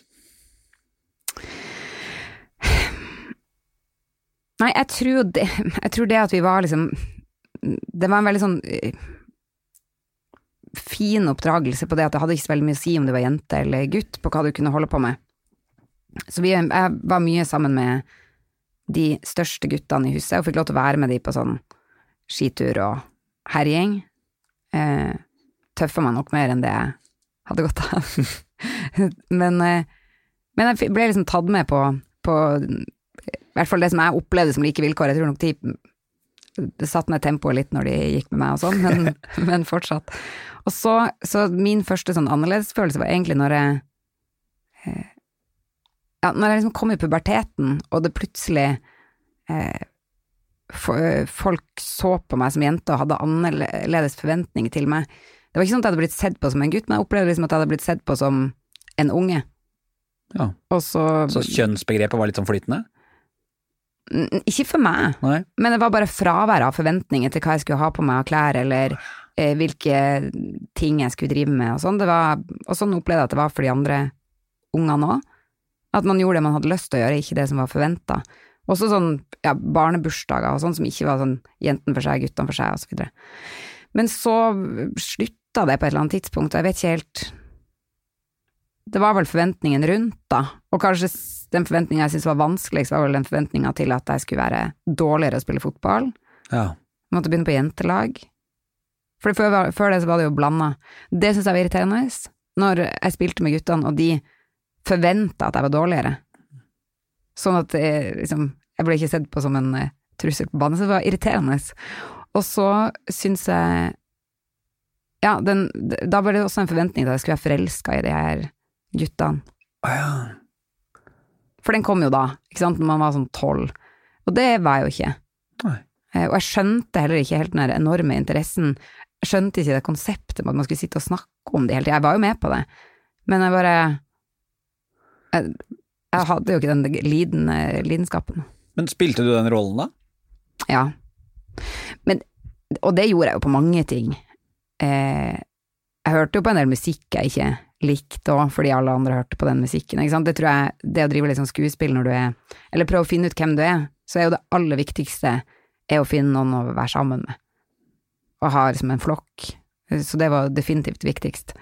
Nei, jeg tror det, jeg tror det at vi var liksom Det var en veldig sånn eh, fin oppdragelse på det at det hadde ikke så veldig mye å si om du var jente eller gutt, på hva du kunne holde på med. Så vi, jeg var mye sammen med de største guttene i huset, og fikk lov til å være med de på sånn skitur og herjing. Eh, tøffa meg nok mer enn det jeg hadde godt av. men, eh, men jeg ble liksom tatt med på, på i hvert fall det som jeg opplevde som like vilkår. Jeg tror nok de det satte ned tempoet litt når de gikk med meg og sånn, men, men fortsatt. Og så, så min første sånn annerledesfølelse var egentlig når jeg eh, ja, Når jeg liksom kom i puberteten, og det plutselig eh, folk så på meg som jente og hadde annerledes forventninger til meg Det var ikke sånn at jeg hadde blitt sett på som en gutt, men jeg opplevde liksom at jeg hadde blitt sett på som en unge. Ja. Så, Så kjønnsbegrepet var litt sånn flytende? Ikke for meg, Nei. men det var bare fravær av forventninger til hva jeg skulle ha på meg av klær, eller eh, hvilke ting jeg skulle drive med og sånn. Og sånn opplevde jeg at det var for de andre ungene òg. At man gjorde det man hadde lyst til å gjøre, ikke det som var forventa. Også sånn ja, barnebursdager og sånn som ikke var sånn jentene for seg, guttene for seg, og så videre. Men så slutta det på et eller annet tidspunkt, og jeg vet ikke helt Det var vel forventningen rundt, da, og kanskje den forventninga jeg syntes var vanskeligst, var vel den forventninga til at jeg skulle være dårligere å spille fotball. Ja. Jeg måtte begynne på jentelag. For før, før det så var det jo blanda. Det syns jeg var irriterende, når jeg spilte med guttene, og de forventa at jeg var dårligere. Sånn at jeg, liksom, jeg ble ikke sett på som en eh, trussel på banen, så det var irriterende. Og så syns jeg Ja, den, da ble det også en forventning til at jeg skulle være forelska i de her guttene. Å ja. For den kom jo da, ikke sant, når man var sånn tolv. Og det var jeg jo ikke. Nei. Eh, Og jeg skjønte heller ikke helt den enorme interessen. Jeg skjønte ikke det konseptet med at man skulle sitte og snakke om det hele tida. Jeg var jo med på det, men jeg bare Jeg, jeg hadde jo ikke den liden, lidenskapen. Men spilte du den rollen, da? Ja. Men, og det gjorde jeg jo på mange ting. Eh, jeg hørte jo på en del musikk jeg ikke likte òg, fordi alle andre hørte på den musikken. Ikke sant? Det tror jeg, det å drive litt sånn skuespill når du er Eller prøve å finne ut hvem du er, så er jo det aller viktigste er å finne noen å være sammen med. Og ha liksom en flokk. Så det var definitivt viktigst.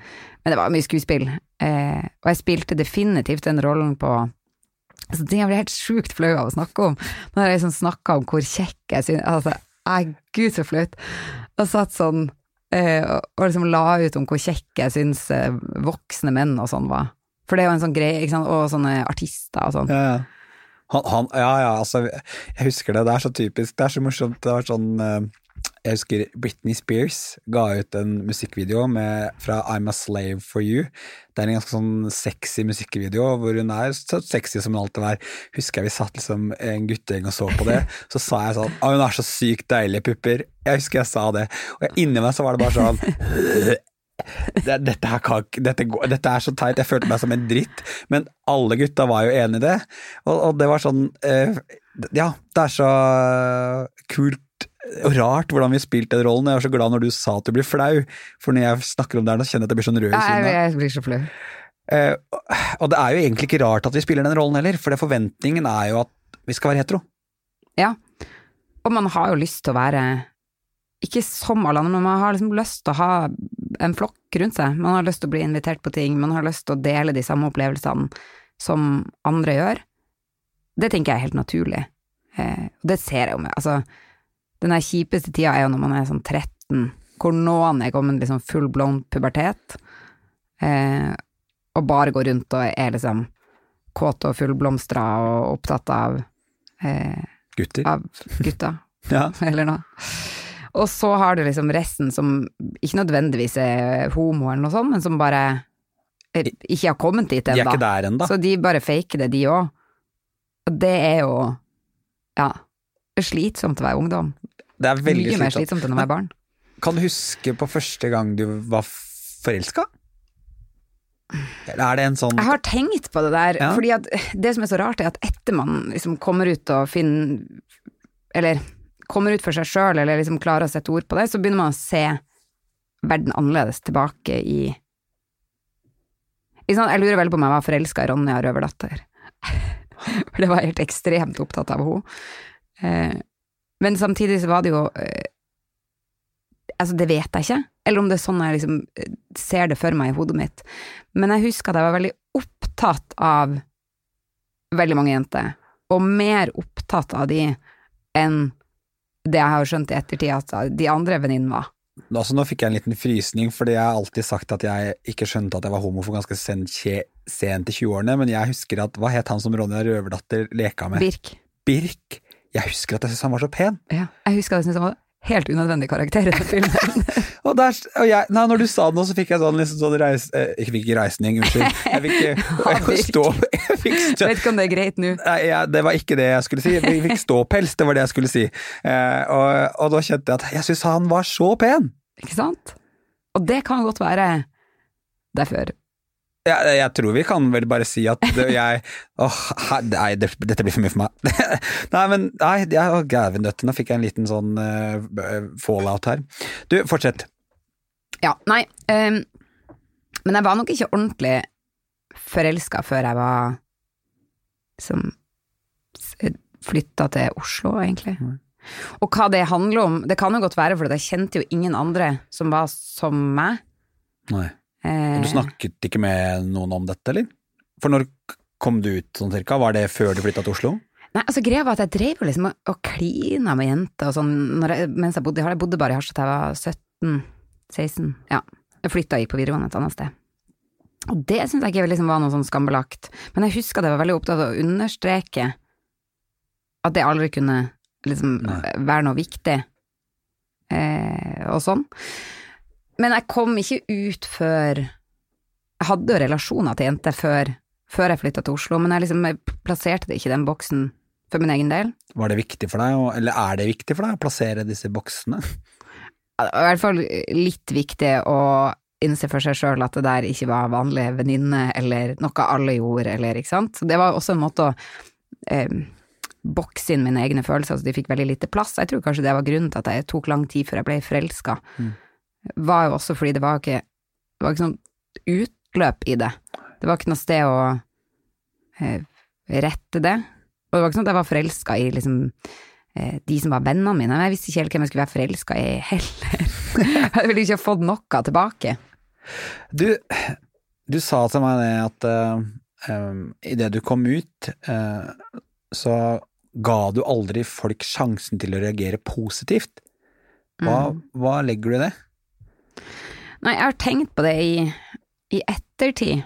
Men det var mye skuespill. Eh, og jeg spilte definitivt den rollen på Altså, ting jeg blir helt sjukt flau av å snakke om. Når jeg liksom snakka om hvor kjekk jeg synes Altså, ai, gud så flaut. Og satt sånn og, og liksom la ut om hvor kjekke jeg syns eh, voksne menn og sånn var. For det er jo en sånn greie, ikke sant, og sånne artister og sånn. Ja, ja. Han, han, ja, ja, altså, jeg husker det. Det er så typisk. Det er så morsomt. Det var sånn eh, Jeg husker Britney Spears ga ut en musikkvideo med, fra I'm a Slave for You. Det er en ganske sånn sexy musikkvideo hvor hun er så sexy som hun alltid er. Husker jeg vi satt liksom en guttegjeng og så på det, så sa jeg sånn Å, hun har så sykt deilige pupper. Jeg husker jeg sa det. Og inni meg så var det bare sånn det, dette, her kan, dette, dette er så teit, jeg følte meg som en dritt, men alle gutta var jo enig i det. Og, og det var sånn eh, Ja, det er så kult rart hvordan vi spilte den rollen. Jeg var så glad når du sa at du blir flau, for når jeg snakker om det her, nå kjenner jeg at jeg blir sånn rød i kinnet. jeg blir så flau. Eh, og det er jo egentlig ikke rart at vi spiller den rollen heller, for det forventningen er jo at vi skal være hetero. Ja. Og man har jo lyst til å være ikke som alle andre, men man har liksom lyst til å ha en flokk rundt seg. Man har lyst til å bli invitert på ting, man har lyst til å dele de samme opplevelsene som andre gjør. Det tenker jeg er helt naturlig. Eh, og det ser jeg jo med Altså, den der kjipeste tida er jo når man er sånn 13, hvor noen er kommet liksom full blown pubertet, eh, og bare går rundt og er liksom kåt og fullblomstra og opptatt av eh, Gutter. av gutta, Ja. eller noe. Og så har du liksom resten som ikke nødvendigvis er homo eller noe sånt, men som bare ikke har kommet dit De er ikke der ennå. Så de bare faker det, de òg. Og det er jo, ja, slitsomt å være ungdom. Det er veldig Mye mer slitsomt. slitsomt enn å være barn. Kan du huske på første gang du var forelska? Er det en sånn Jeg har tenkt på det der, Ja. fordi at det som er så rart, er at etter man liksom kommer ut og finner Eller kommer ut for seg sjøl, eller liksom klarer å sette ord på det, så begynner man å se verden annerledes tilbake i jeg lurer veldig på om jeg var forelska i Ronja Røverdatter. For det var jeg helt ekstremt opptatt av henne. Eh, men samtidig så var det jo eh, Altså, det vet jeg ikke, eller om det er sånn jeg liksom eh, ser det for meg i hodet mitt. Men jeg husker at jeg var veldig opptatt av veldig mange jenter, og mer opptatt av de enn det jeg har skjønt i ettertid at de andre venninnene var. Altså, nå fikk jeg en liten frysning, fordi jeg har alltid sagt at jeg ikke skjønte at jeg var homo for ganske sent, sent i 20-årene, men jeg husker at hva het han som Ronja Røverdatter leka med? Birk. Birk. Jeg husker at jeg syntes han var så pen. Ja. Jeg husker at jeg syntes han var helt unødvendig karakter i den filmen. Og, der, og jeg, nei, når du sa det nå, så fikk jeg sånn, liksom sånn reis... Eh, Jeg fikk reisning, unnskyld. Jeg fikk, jeg stå jeg fikk stå, vet ikke om det er greit nå. Nei, det var ikke det jeg skulle si. Jeg fikk ståpels, det var det jeg skulle si. Eh, og, og da kjente jeg at jeg syns han var så pen! Ikke sant? Og det kan godt være derfor. Jeg, jeg tror vi kan vel bare si at jeg Åh, nei, dette blir for mye for meg. nei, men nei, jeg, gæven døtte, nå fikk jeg en liten sånn uh, fallout her. Du, fortsett. Ja, nei. Um, men jeg var nok ikke ordentlig forelska før jeg var som flytta til Oslo, egentlig. Og hva det handler om, det kan jo godt være for jeg kjente jo ingen andre som var som meg. Nei. Eh, Du snakket ikke med noen om dette, eller? For når kom du ut sånn cirka? Var det før du flytta til Oslo? Nei, altså greia var at jeg drev jo liksom og- klina med jenter og sånn jeg, mens jeg bodde i Harstad. Jeg bodde bare i Harstad til jeg var 17-16. Ja. Jeg flytta og gikk på videregående et annet sted. Og det syns jeg ikke liksom var noe sånn skambelagt. Men jeg husker at jeg var veldig opptatt av å understreke at det aldri kunne liksom være noe viktig, eh, og sånn. Men jeg kom ikke ut før Jeg hadde jo relasjoner til jenter før, før jeg flytta til Oslo, men jeg liksom jeg plasserte det ikke i den boksen for min egen del. Var det viktig for deg, eller er det viktig for deg å plassere disse boksene? I hvert fall litt viktig å innse for seg sjøl at det der ikke var vanlige venninne, eller noe alle gjorde, eller ikke sant. Så det var også en måte å eh, bokse inn mine egne følelser, så de fikk veldig lite plass. Jeg tror kanskje det var grunnen til at det tok lang tid før jeg ble forelska. Mm. Var jo også fordi det var ikke Det var ikke sånn utløp i det. Det var ikke noe sted å eh, rette det. Og det var ikke sånn at jeg var forelska i liksom eh, de som var vennene mine. Jeg visste ikke helt hvem jeg skulle være forelska i heller. jeg ville ikke ha fått noe tilbake. Du, du sa til meg det at uh, um, idet du kom ut, uh, så ga du aldri folk sjansen til å reagere positivt. Hva, Mm. hva legger du i det? Nei, jeg har tenkt på det i, i ettertid,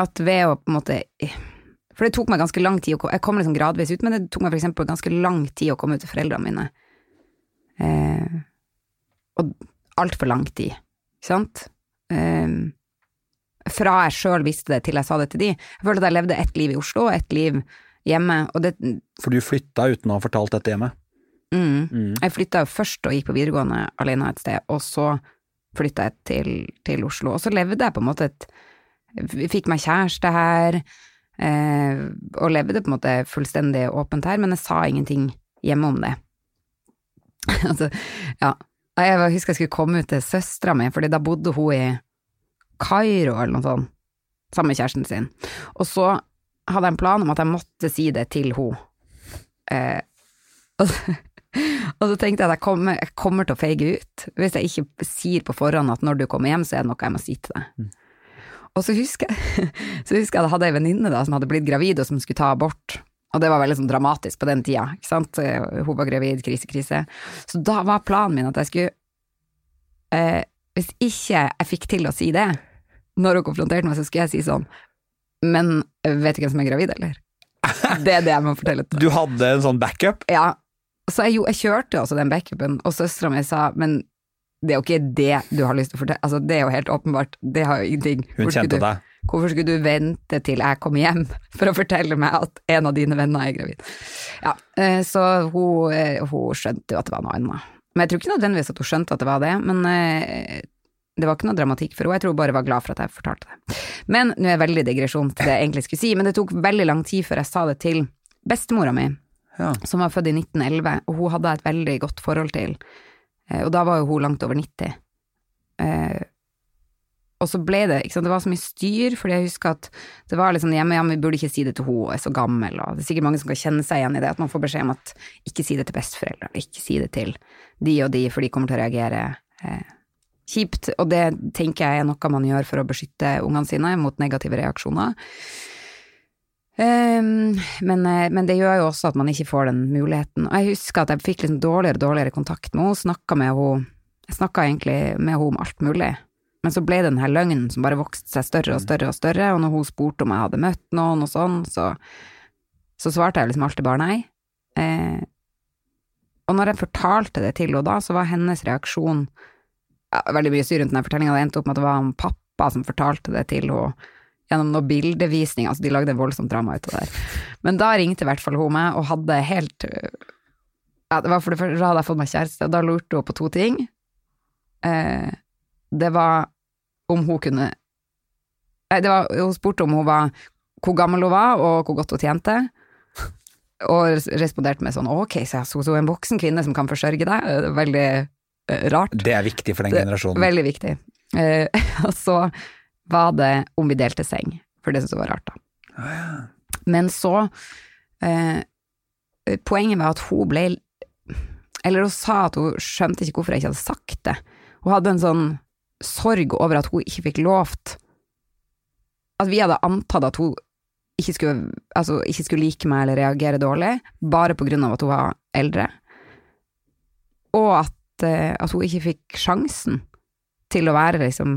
at ved å på en måte For det tok meg ganske lang tid, å jeg kom liksom gradvis ut, men det tok meg for eksempel ganske lang tid å komme ut til foreldrene mine. Eh, og altfor lang tid, ikke sant? Eh, fra jeg sjøl visste det til jeg sa det til de. Jeg følte at jeg levde ett liv i Oslo og ett liv hjemme, og det For du flytta uten å ha fortalt dette hjemme. mm, Mm. Jeg flytta først og gikk på videregående alene et sted, og så flytta jeg til, til Oslo. Og så levde jeg på en måte et fikk meg kjæreste her, eh, og levde på en måte fullstendig åpent her, men jeg sa ingenting hjemme om det. altså, ja. Jeg husker jeg skulle komme ut til søstera mi, fordi da bodde hun i Kairo eller noe sånt, sammen med kjæresten sin. Og så hadde jeg en plan om at jeg måtte si det til henne. Eh, og, og så tenkte jeg at jeg kommer, jeg kommer til å feige ut hvis jeg ikke sier på forhånd at når du kommer hjem, så er det noe jeg må si til deg. Og så husker jeg så husker jeg at jeg hadde ei venninne som hadde blitt gravid og som skulle ta abort. Og det var veldig sånn dramatisk på den tida, ikke sant. Hun var gravid, krise, krise. Så da var planen min at jeg skulle eh, Hvis ikke jeg fikk til å si det, når hun konfronterte meg, så skulle jeg si sånn Men vet du hvem som er gravid, eller? Det er det jeg må fortelle til Du hadde en sånn backup? ja, så jeg, jo, jeg kjørte jo også den backupen, og søstera mi sa men det er jo ikke det du har lyst til å fortelle, altså det er jo helt åpenbart, det har jo ingenting. Hun kjente du- deg. Hvorfor skulle du vente til jeg kom hjem for å fortelle meg at en av dine venner er gravid? Ja, eh, så hun, eh, hun skjønte jo at det var noe annet. Men jeg tror ikke nødvendigvis at hun skjønte at det var det, men eh, det var ikke noe dramatikk for henne, jeg tror hun bare var glad for at jeg fortalte det. Men nå er jeg veldig digresjon til det jeg egentlig skulle si, men det tok veldig lang tid før jeg sa det til bestemora mi, Ja. som var født i 1911, og hun hadde et veldig godt forhold til. Eh, Og da var jo hun langt over 90. Eh, og så ble det, ikke sant, det var så mye styr, fordi jeg husker at det var liksom hjemme, ja, men vi burde ikke si det til hun er så gammel, og det er sikkert mange som kan kjenne seg igjen i det, at man får beskjed om at ikke si det til besteforeldre, ikke si det til de og de, for de kommer til å reagere eh, kjipt, og det tenker jeg er noe man gjør for å beskytte ungene sine mot negative reaksjoner. Ehm, men, eh, men det gjør jo også at man ikke får den muligheten. Og jeg husker at jeg fikk liksom dårligere og dårligere kontakt med henne, snakka med henne Jeg snakka egentlig med henne om alt mulig. Men så ble det den her løgnen som bare vokste seg større og større og større, og når hun spurte om jeg hadde møtt noen og sånn, så, så svarte jeg liksom alltid bare nei. Eh, og når jeg fortalte det til henne da, så var hennes reaksjon ja, Veldig mye styr rundt den fortellinga, det endte opp med at det var en pappa som fortalte det til henne gjennom noen bildevisning, altså de lagde voldsomt drama ut av det der. Men da ringte i hvert fall hun meg og hadde helt ja, det var for det første, Da hadde jeg fått meg kjæreste, og da lurte hun på to ting. Eh, det var om hun kunne Nei, det var, hun spurte om hun var hvor gammel hun var, og hvor godt hun tjente. Og responderte med sånn ok, så hun er en voksen kvinne som kan forsørge deg. Veldig eh, rart. Det er viktig for den Det- generasjonen. Veldig viktig. Eh, og så var det om vi delte seng, for det syntes hun var rart, da. Oh, ja. Men så eh, Poenget var at hun ble Eller hun sa at hun skjønte ikke hvorfor jeg ikke hadde sagt det. Hun hadde en sånn sorg over at hun ikke fikk lovt At vi hadde antatt at hun ikke skulle, altså, ikke skulle like meg eller reagere dårlig, bare på grunn av at hun var eldre. Og at, eh, at hun ikke fikk sjansen til å være liksom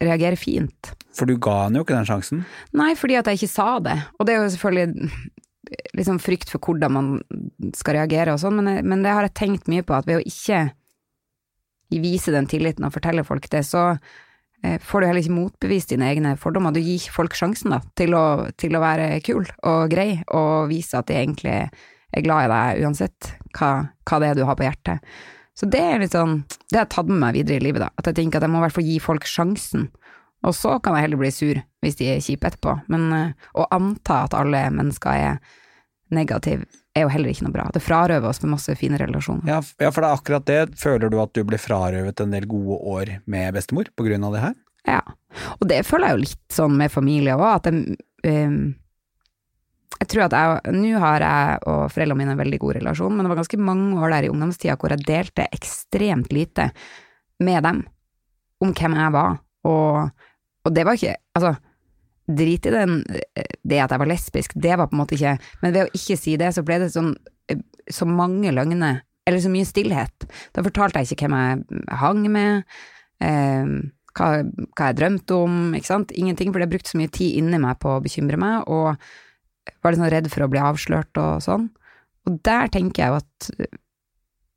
reagere fint. For du ga han jo ikke den sjansen. Nei, fordi at jeg ikke sa det. Og det er jo selvfølgelig liksom frykt for hvordan man skal reagere og sånn, men, men det har jeg tenkt mye på, at ved å ikke vise den tilliten og fortelle folk det, så eh, får du heller ikke motbevist dine egne fordommer. Du gir folk sjansen da, til å, til å være kul og grei, og vise at de egentlig er glad i deg uansett hva, hva det er du har på hjertet. Så det er litt sånn, det har jeg tatt med meg videre i livet, da. At jeg tenker at jeg må i hvert fall gi folk sjansen. Og så kan jeg heller bli sur hvis de er kjipe etterpå. Men eh, å anta at alle mennesker er negative, er jo heller ikke noe bra. Det frarøver oss med masse fine relasjoner. Ja, ja, for det er akkurat det. Føler du at du ble frarøvet en del gode år med bestemor på grunn av det her? Ja. Og det føler jeg jo litt sånn med familie òg, at jeg eh, Jeg tror at jeg Nå har jeg og foreldrene mine en veldig god relasjon, men det var ganske mange år der i ungdomstida hvor jeg delte ekstremt lite med dem om hvem jeg var, og, og det var ikke Altså, drit i den, det at jeg var lesbisk, det var på en måte ikke Men ved å ikke si det, så ble det sånn så mange løgner, eller så mye stillhet. Da fortalte jeg ikke hvem jeg hang med, eh, hva, hva jeg drømte om, ikke sant. Ingenting, for det brukte så mye tid inni meg på å bekymre meg, og var litt sånn redd for å bli avslørt og sånn. Og der tenker jeg jo at eh,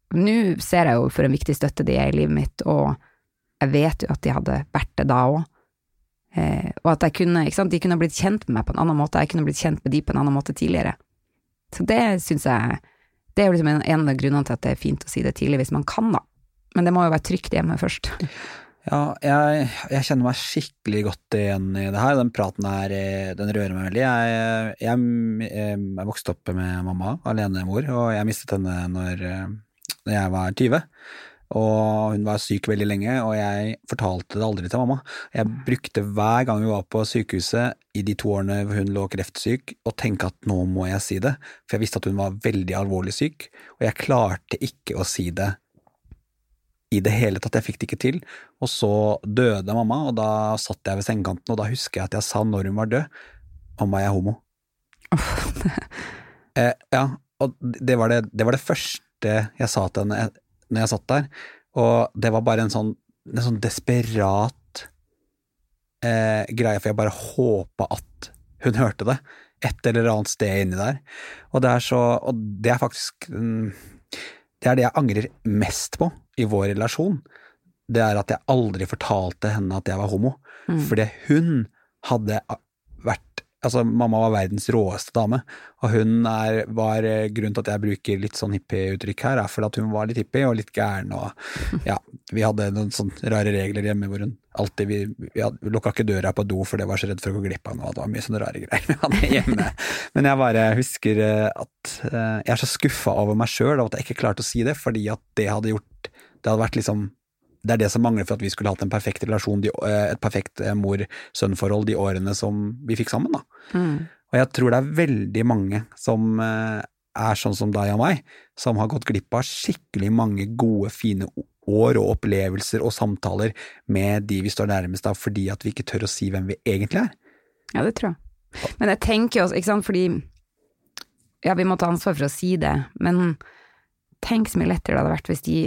Nå ser jeg jo for en viktig støtte de er i livet mitt, og jeg vet jo at de hadde vært det da òg. Eh, og at jeg kunne, ikke sant, de kunne blitt kjent med meg på en annen måte, jeg kunne blitt kjent med de på en annen måte tidligere. Så det syns jeg Det er jo liksom en, en av grunnene til at det er fint å si det tidlig hvis man kan, da. Men det må jo være trygt hjemme først. Ja, jeg, jeg kjenner meg skikkelig godt igjen i det her. Den praten her, eh, den rører meg veldig. Jeg, jeg, jeg vokste opp med mamma, alenemor, og jeg mistet henne når, eh, når jeg var 20. Og hun var syk veldig lenge, og jeg fortalte det aldri til mamma. Jeg brukte hver gang vi var på sykehuset i de to årene hun lå kreftsyk, å tenke at nå må jeg si det, for jeg visste at hun var veldig alvorlig syk, og jeg klarte ikke å si det i det hele tatt, jeg fikk det ikke til. Og så døde mamma, og da satt jeg ved sengekanten, og da husker jeg at jeg sa når hun var død, mamma, jeg er homo. eh, ja, og det var det, det var det første jeg sa til henne når jeg satt der, og det var bare en sånn, en sånn desperat eh, greie, for jeg bare håpa at hun hørte det, et eller annet sted inni der. Og det er så, og det er faktisk mm, det er det jeg angrer mest på i vår relasjon. Det er at jeg aldri fortalte henne at jeg var homo. Mm. Fordi hun hadde Altså, mamma var verdens råeste dame, og hun er, var eh, Grunnen til at jeg bruker litt sånn hippieuttrykk her, er fordi at hun var litt hippie og litt gæren, og ja, vi hadde noen sånne rare regler hjemme hvor hun alltid Vi, vi, hadde, vi lukka ikke døra på do for det var så redd for å gå glipp av noe, det var mye sånne rare greier vi hadde hjemme. Men jeg bare husker eh, at eh, jeg er så skuffa over meg sjøl av at jeg ikke klarte å si det, fordi at det hadde gjort Det hadde vært liksom det er det som mangler for at vi skulle hatt en perfekt relasjon, de, eh, et perfekt eh, mor-sønn-forhold de årene som vi fikk sammen. da. Mm. Og jeg tror det er veldig mange som eh, er sånn som deg og meg, som har gått glipp av skikkelig mange gode, fine år og opplevelser og samtaler med de vi står nærmest av, fordi at vi ikke tør å si hvem vi egentlig er. Ja, det tror jeg. Men jeg tenker også, ikke sant, fordi Ja, vi må ta ansvar for å si det, men tenk så mye lettere det hadde vært hvis de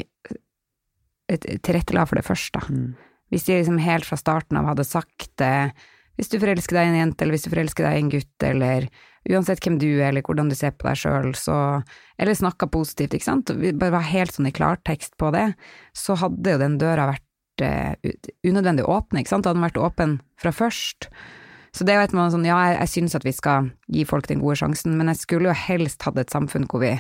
tilrettela for det først, da. Hvis de liksom helt fra starten av hadde sagt det, hvis du forelsker deg i en jente, eller hvis du forelsker deg i en gutt, eller uansett hvem du er, eller hvordan du ser på deg sjøl, så Eller snakka positivt, ikke sant, vi bare var helt sånn i klartekst på det, så hadde jo den døra vært eh, unødvendig åpen, ikke sant, hadde den vært åpen fra først. Så det er jo et sånn, ja, jeg, jeg syns at vi skal gi folk den gode sjansen, men jeg skulle jo helst hatt et samfunn hvor vi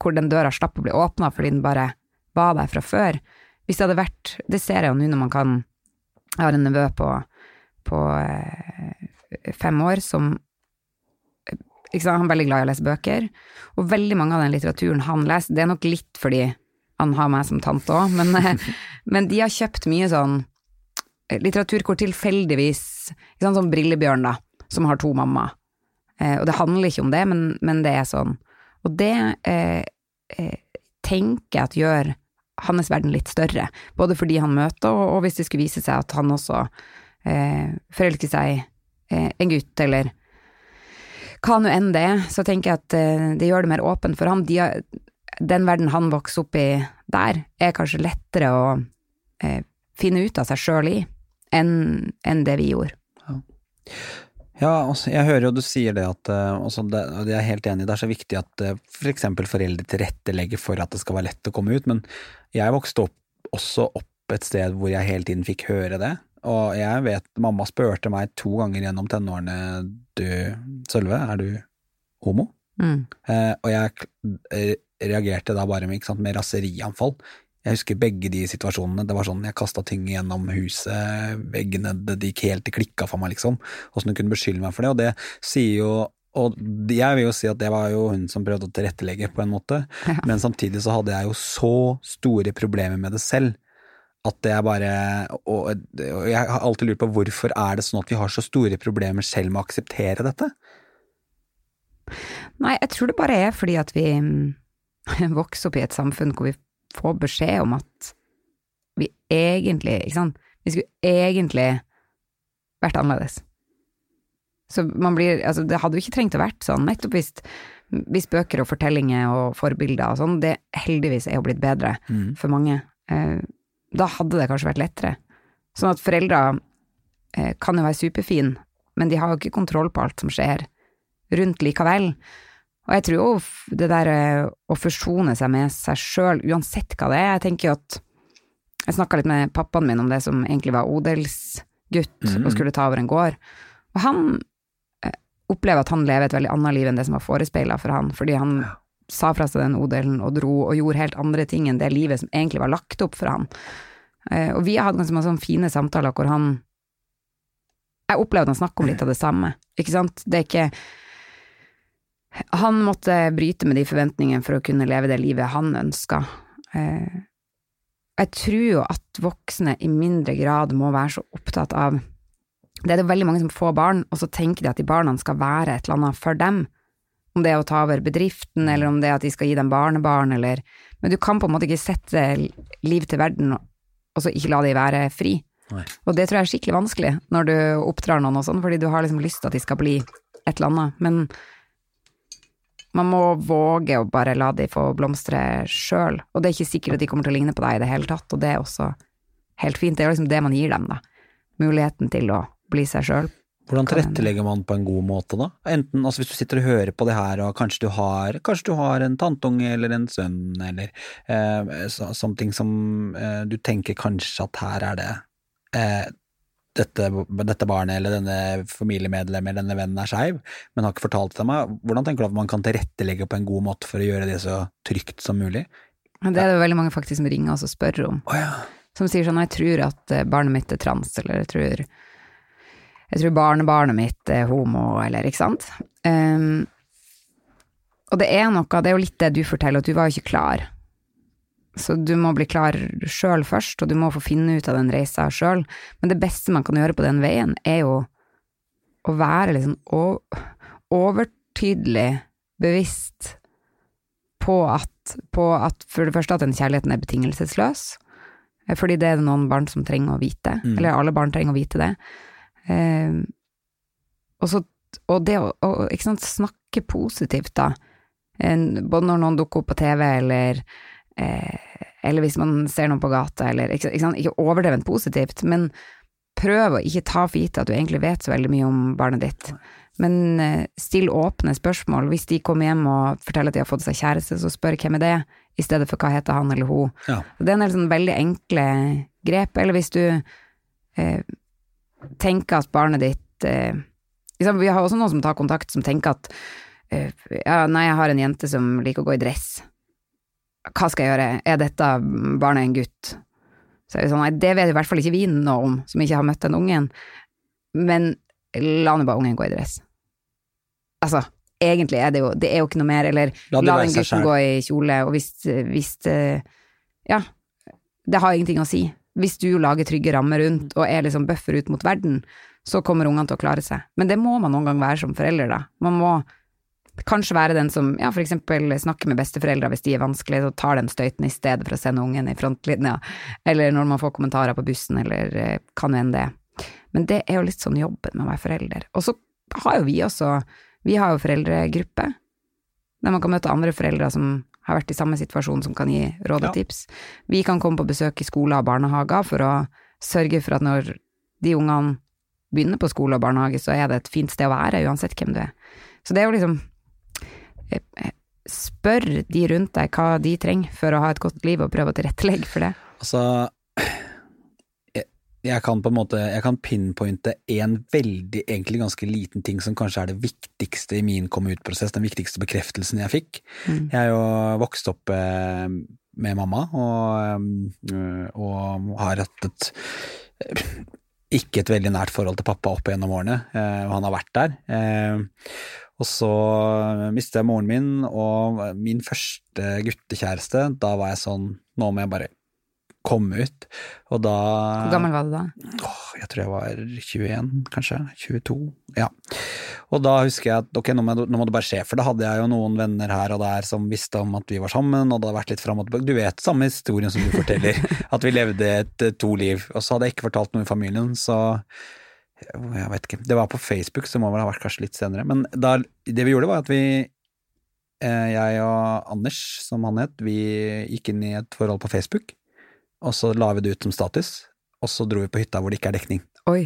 hvor den døra slapp å bli åpna fordi den bare var der fra før. Hvis det hadde vært Det ser jeg jo nå når man kan Jeg har en nevø på, på eh, fem år som sant, Han er veldig glad i å lese bøker, og veldig mange av den litteraturen han leser, det er nok litt fordi han har meg som tante òg, men, eh, men de har kjøpt mye sånn eh, litteratur hvor tilfeldigvis ikke sant, Sånn Brillebjørn, da, som har to mammaer. Eh, og det handler ikke om det, men, men det er sånn. Og det eh, eh, tenker jeg at gjør hans verden litt større, både fordi han møter, og, og hvis det skulle vise seg at han også eh, forelsker seg eh, en gutt, eller hva nå enn det er, så tenker jeg at eh, det gjør det mer åpent for ham. De den verden han vokser opp i der, er kanskje lettere å eh, finne ut av seg sjøl i, enn en det vi gjorde. Ja, altså, jeg hører jo du sier det at altså, det, jeg er helt enig, det er så viktig at f.eks. For foreldre tilrettelegger for at det skal være lett å komme ut, men jeg vokste opp, også opp et sted hvor jeg hele tiden fikk høre det. Og jeg vet, mamma spurte meg to ganger gjennom tenårene du, Sølve, er du homo? Mm. Eh, og jeg reagerte da bare med, sant, med raserianfall. Jeg husker begge de situasjonene. Det var sånn jeg kasta ting gjennom huset, veggene, det gikk helt til klikka for meg, liksom. Åssen hun kunne beskylde meg for det. Og det sier jo og jeg vil jo si at det var jo hun som prøvde å tilrettelegge, på en måte, ja. men samtidig så hadde jeg jo så store problemer med det selv. At det er bare Og jeg har alltid lurt på hvorfor er det sånn at vi har så store problemer selv med å akseptere dette? Nei, jeg tror det bare er fordi at vi vokser opp i et samfunn hvor vi få beskjed om at vi egentlig, ikke sant, vi skulle egentlig vært annerledes. Så man blir, altså det hadde jo ikke trengt å vært sånn, nettopp hvis, hvis bøker og fortellinger og forbilder og sånn, det heldigvis er jo blitt bedre mm. for mange, eh, da hadde det kanskje vært lettere. Sånn at foreldre eh, kan jo være superfine, men de har jo ikke kontroll på alt som skjer rundt likevel. Og jeg tror jo det der eh, å forsone seg med seg sjøl, uansett hva det er Jeg tenker jo at Jeg snakka litt med pappaen min om det som egentlig var odelsgutt mm. og skulle ta over en gård. Og han eh, opplever at han lever et veldig annet liv enn det som var forespeila for han, fordi han sa fra seg den odelen og dro og gjorde helt andre ting enn det livet som egentlig var lagt opp for han. Eh, og vi har hatt ganske mange fine samtaler hvor han Jeg opplevde han snakket om litt av det samme, ikke sant. Det er ikke han måtte bryte med de forventningene for å kunne leve det livet han ønska. Eh, jeg tror jo at voksne i mindre grad må være så opptatt av Det er det veldig mange som får barn, og så tenker de at de barna skal være et eller annet for dem. Om det er å ta over bedriften, eller om det er at de skal gi dem barnebarn, eller Men du kan på en måte ikke sette liv til verden og så ikke la de være fri. Nei. Og det tror jeg er skikkelig vanskelig når du oppdrar noen og sånn, fordi du har liksom lyst til at de skal bli et eller annet. Men man må våge å bare la de få blomstre sjøl, og det er ikke sikkert at de kommer til å ligne på deg i det hele tatt, og det er også helt fint. Det er liksom det man gir dem, da. Muligheten til å bli seg sjøl. Hvordan tilrettelegger man på en god måte, da? Enten altså hvis du sitter og hører på det her, og kanskje du har, kanskje du har en tantunge eller en sønn, eller eh, sånne ting som eh, du tenker kanskje at her er det eh, dette, dette, barnet eller denne familiemedlemmet eller denne vennen er skeiv, men har ikke fortalt det til meg. Hvordan tenker du at man kan tilrettelegge på en god måte for å gjøre det så trygt som mulig? Det er det veldig mange faktisk som ringer oss og spør om. Oh, ja. Som sier sånn 'jeg tror at eh, barnet mitt er trans', eller 'jeg tror, jeg tror barnebarnet mitt er homo', eller ikke sant. Um, og det er noe, det er jo litt det du forteller, at du var jo ikke klar så du må bli klar sjøl først, og du må få finne ut av den reisa sjøl. Men det beste man kan gjøre på den veien, er jo å være liksom overtydelig bevisst på at, på at, for det første at den kjærligheten er betingelsesløs, fordi det er det noen barn som trenger å vite, mm. eller alle barn trenger å vite det. Eh, og, så, og det å, å sant, snakke positivt, da, både når noen dukker opp på TV, eller eh, eller hvis man ser noen på gata, eller ikke, ikke, ikke overdrevent positivt, men prøv å ikke ta for gitt at du egentlig vet så veldig mye om barnet ditt. Men eh, still åpne spørsmål. Hvis de kommer hjem og forteller at de har fått seg kjæreste, så spør hvem er det, i stedet for hva heter han eller hun. Ja. Det er en del sånn veldig enkle grep. Eller hvis du eh, tenker at barnet ditt eh, liksom, Vi har også noen som tar kontakt, som tenker at eh, ja, nei, jeg har en jente som liker å gå i dress. Hva skal jeg gjøre, er dette barnet en gutt? Så er det sånn, nei, det vet i hvert fall ikke vi noe om, som ikke har møtt den ungen. Men la nå bare ungen gå i dress. Altså, egentlig er det jo, det er jo ikke noe mer, eller La la den gutten gå i kjole, og hvis, hvis eh, Ja, det har ingenting å si. Hvis du lager trygge rammer rundt og er liksom bøffer ut mot verden, så kommer ungene til å klare seg. Men det må man noen gang være som forelder, da. Man må kanskje være den som ja, eksempel snakker med besteforeldre hvis de er vanskelige, og tar den støyten i stedet for å sende ungen i frontlinja, eller når man får kommentarer på bussen, eller eh, kan enn det. Men det er jo litt sånn jobben med å være forelder. Og så har jo vi også, vi har jo foreldregruppe, der man kan møte andre foreldre som har vært i samme situasjon, som kan gi råd og Ja. Vi kan komme på besøk i skoler og barnehager for å sørge for at når de ungene begynner på skole og barnehage, så er det et fint sted å være, uansett hvem du er. Så det er jo liksom Spør de rundt deg hva de trenger for å ha et godt liv, og prøve å tilrettelegge for det. Altså, jeg, jeg kan på en måte Jeg kan pinpointe en veldig, egentlig ganske liten ting som kanskje er det viktigste i min komme ut-prosess, den viktigste bekreftelsen jeg fikk. Mm. Jeg er jo vokst opp eh, med mamma, og, eh, og har hatt et ikke et veldig nært forhold til pappa opp gjennom årene, eh, og han har vært der. Eh, og så mistet jeg moren min, og min første guttekjæreste, da var jeg sånn, nå må jeg bare komme ut. Og da Hvor gammel var du da? Åh, jeg tror jeg var 21, kanskje. 22. Ja. Og da husker jeg at ok, nå må, nå må det bare skje, for da hadde jeg jo noen venner her og der som visste om at vi var sammen, og det hadde vært litt fram og tilbake. Du vet samme historien som du forteller, at vi levde et eh, to liv. Og så hadde jeg ikke fortalt noe i familien, så jeg vet ikke. Det var på Facebook, så må vel ha vært kanskje litt senere. Men da, det vi gjorde, var at vi eh, jeg og Anders, som han het, vi gikk inn i et forhold på Facebook, og så la vi det ut som status, og så dro vi på hytta hvor det ikke er dekning. Oi.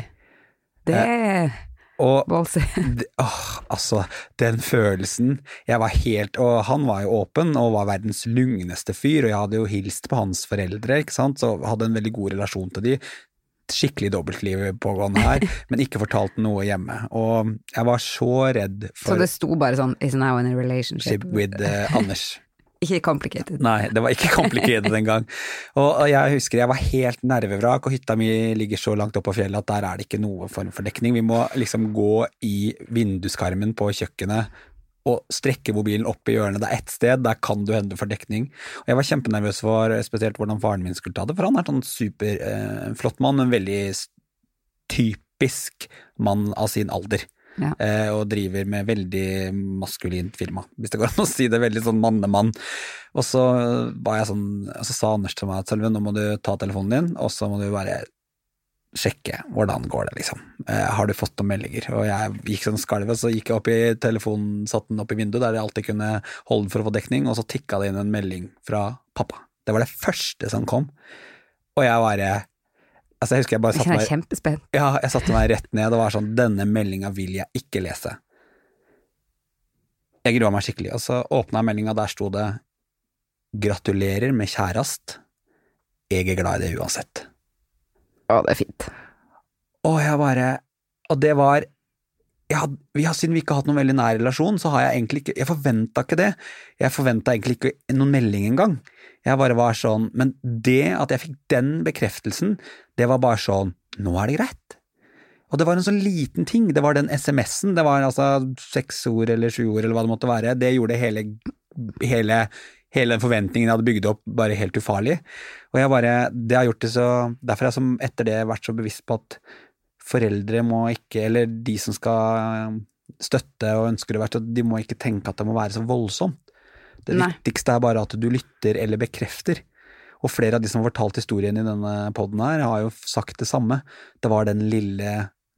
Det er Og det, åh, altså, den følelsen Jeg var helt Og han var jo åpen og var verdens lugneste fyr, og jeg hadde jo hilst på hans foreldre, ikke sant, så hadde en veldig god relasjon til de. Skikkelig dobbeltliv pågående her, men ikke fortalt noe hjemme. Og jeg var så redd Så det sto bare sånn 'is now in a relationship'. with uh, Anders. Ikke complicated. Nei, det var ikke complicated engang. Og, og jeg husker jeg var helt nervevrak, og hytta mi ligger så langt opp på fjellet at der er det ikke noe form for dekning. Vi må liksom gå i vinduskarmen på kjøkkenet og strekke mobilen opp i hjørnet. Det er ett sted, der kan du hende for dekning. Og jeg var kjempenervøs for spesielt hvordan faren min skulle ta det, for han er sånn superflott eh, mann, en veldig typisk mann av sin alder. Ja. Eh, og driver med veldig maskulint firma, hvis det går an å si det. Veldig sånn mannemann. Og så var jeg sånn, og så sa Anders til meg at Sølve, nå må du ta telefonen din, og så må du bare sjekke hvordan går det, liksom. Eh, har du fått noen meldinger? Og jeg gikk sånn skalv, og så gikk jeg opp i telefonen, satte den opp i vinduet, der jeg alltid kunne holde for å få dekning, og så tikka det inn en melding fra pappa. Det var det første som kom. Og jeg bare Altså, jeg husker jeg bare satte meg kjempespent. ja, jeg satte meg rett ned og var sånn, denne meldinga vil jeg ikke lese. Jeg grua meg skikkelig, og så åpna jeg meldinga, der sto det gratulerer med kjærast, jeg er glad i det uansett. Å, det er fint. Og jeg bare, og det var, jeg had, vi har, siden vi ikke har hatt noen veldig nær relasjon, så har jeg egentlig ikke, jeg forventa ikke det. Jeg forventa egentlig ikke noen melding engang. Jeg bare var sånn, men det at jeg fikk den bekreftelsen, det var bare sånn, nå er det greit. Og det var en sånn liten ting, det var den SMS-en, det var altså seks ord eller sju ord eller hva det måtte være, det gjorde hele, hele, hele den forventningen jeg hadde bygd opp bare helt ufarlig. Og jeg bare, det har gjort det så, derfor har jeg som etter det vært så bevisst på at foreldre må ikke, eller de som skal støtte og ønsker det vært, de må ikke tenke at det må være så voldsomt. Det Nei. viktigste er bare at du lytter eller bekrefter. Og flere av de som har fortalt historien i denne poden her, har jo sagt det samme. Det var den lille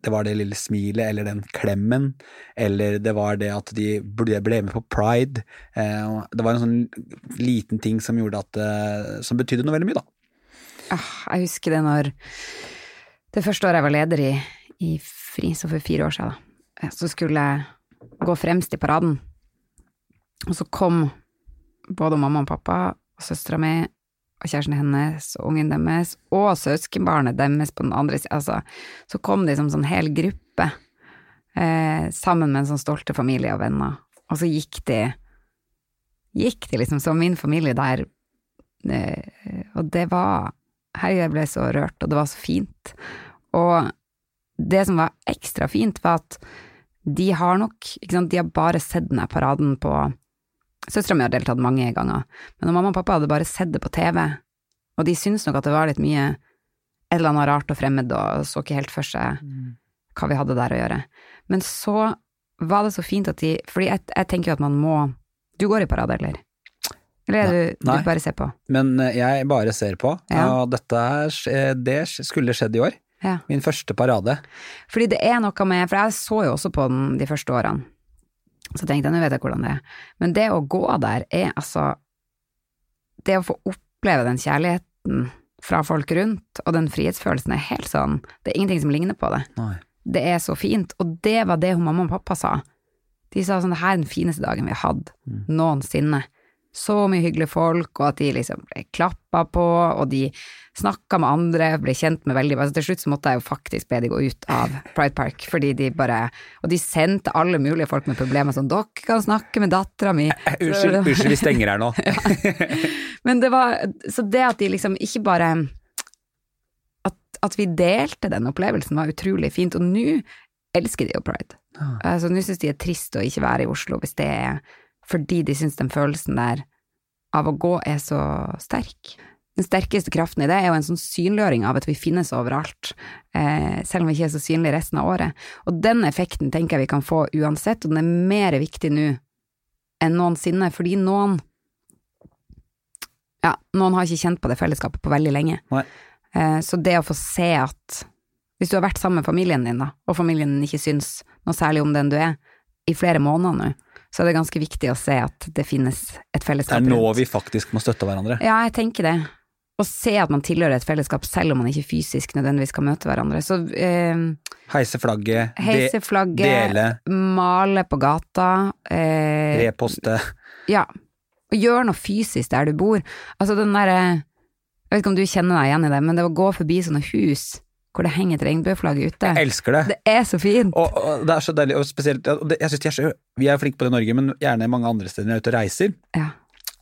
det var det lille smilet, eller den klemmen, eller det var det at de ble med på pride. Eh, Det var en sånn liten ting som gjorde at eh, Som betydde noe veldig mye, da. Ah, jeg husker det når det første året jeg var leder i, i FRI, så for fire år siden, da, så skulle jeg gå fremst i paraden. Og så kom både mamma og pappa og søstera mi og kjæresten hennes og ungen deres og søskenbarnet deres på den andre sida. Altså, så kom de som sånn hel gruppe, eh, sammen med en sånn stolte familie og venner. Og så gikk de Gikk de liksom som min familie der, eh, og det var Herregud, jeg ble så rørt, og det var så fint. Og det som var ekstra fint, var at de har nok ikke sant, De har bare sett denne paraden på Søstera mi har deltatt mange ganger, men mamma og pappa hadde bare sett det på TV, og de syntes nok at det var litt mye et eller annet rart og fremmed, og så ikke helt for seg hva vi hadde der å gjøre. Men så var det så fint at de Fordi jeg, jeg tenker jo at man må Du går i parade, eller? Eller er du, du bare ser på? Men eh, jeg bare ser på, Ja. og dette er, eh, det skulle skjedd i år. Ja. Min første parade. Fordi det er noe med For jeg så jo også på den de første årene. Så tenkte jeg, nå vet jeg hvordan det er. Men det å gå der er altså Det å få oppleve den kjærligheten fra folk rundt, og den frihetsfølelsen er helt sånn Det er ingenting som ligner på det. Nei. Det er så fint. Og det var det hun mamma og pappa sa. De sa sånn, det her er den fineste dagen vi har hatt noensinne. Så mye hyggelige folk, og at de liksom ble klappa på, og de snakka med andre, ble kjent med veldig altså Til slutt så måtte jeg jo faktisk be de gå ut av Pride Park, fordi de bare Og de sendte alle mulige folk med problemer sånn 'Dere kan snakke med dattera mi'. Unnskyld, unnskyld, vi stenger her nå. Men det var Så det at de liksom ikke bare At, at vi delte den opplevelsen var utrolig fint, og nå elsker de jo pride. Altså nå syns de er trist å ikke være i Oslo hvis det er fordi de syns den følelsen der av å gå er så sterk. Den sterkeste kraften i det er jo en sånn synliggjøring av at vi finnes overalt, eh, selv om vi ikke er så synlige resten av året. Og den effekten tenker jeg vi kan få uansett, og den er mer viktig nå enn noensinne, fordi noen ja, noen har ikke kjent på det fellesskapet på veldig lenge. Eh, Så det å få se at hvis du har vært sammen med familien din, da, og familien din ikke syns noe særlig om den du er, i flere måneder nå, så er det ganske viktig å se at det finnes et fellesskap. Det er nå vi faktisk må støtte hverandre. Ja, jeg tenker det. Å se at man tilhører et fellesskap selv om man ikke fysisk nødvendigvis kan møte hverandre. Så eh, Heise flagget, heise flagget, dele, male på gata, eh, reposte. ja, og gjør noe fysisk der du bor. Altså den derre Jeg vet ikke om du kjenner deg igjen i det, men det å gå forbi sånne hus hvor det henger et regnbueflagg ute, Jeg elsker det. det er så fint. Og, og det er så deilig, og spesielt det, jeg synes er så, Vi er flinke på det i Norge, men gjerne mange andre steder når jeg er ute og reiser. Ja.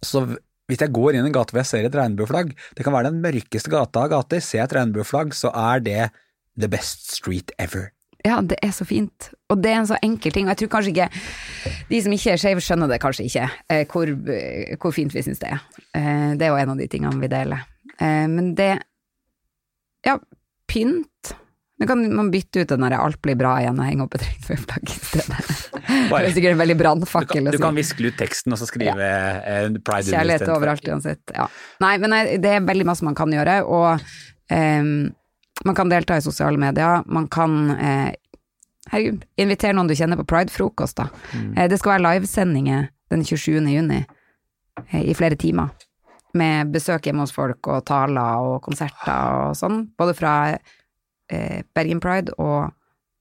Så hvis jeg går inn i en gate hvor jeg ser et regnbueflagg, det kan være den mørkeste gata av gater, ser jeg et regnbueflagg, så er det the best street ever. Ja, det er så fint. Og det er en så enkel ting. Og jeg tror kanskje ikke De som ikke er skeive, skjønner det kanskje ikke, eh, hvor, eh, hvor fint vi syns det er. Eh, det er jo en av de tingene vi deler. Eh, men det Ja, pynt. Nå kan man bytte ut den der 'alt blir bra' igjen og henge opp et regnbueflagg i stedet. Det er sikkert en veldig brannfakkel du kan viskle ut teksten og så skrive eh, pride Kjærlighet overalt uansett. Ja. Nei, men det er veldig masse man kan gjøre, og um, man kan delta i sosiale medier. Man kan uh, herregud, invitere noen du kjenner på Pride-frokost, Mm. Uh, det skal være livesendinger den 27. juni uh, i flere timer. Med besøk hjemme hos folk og taler og konserter og sånn. Både fra eh, Bergen Pride og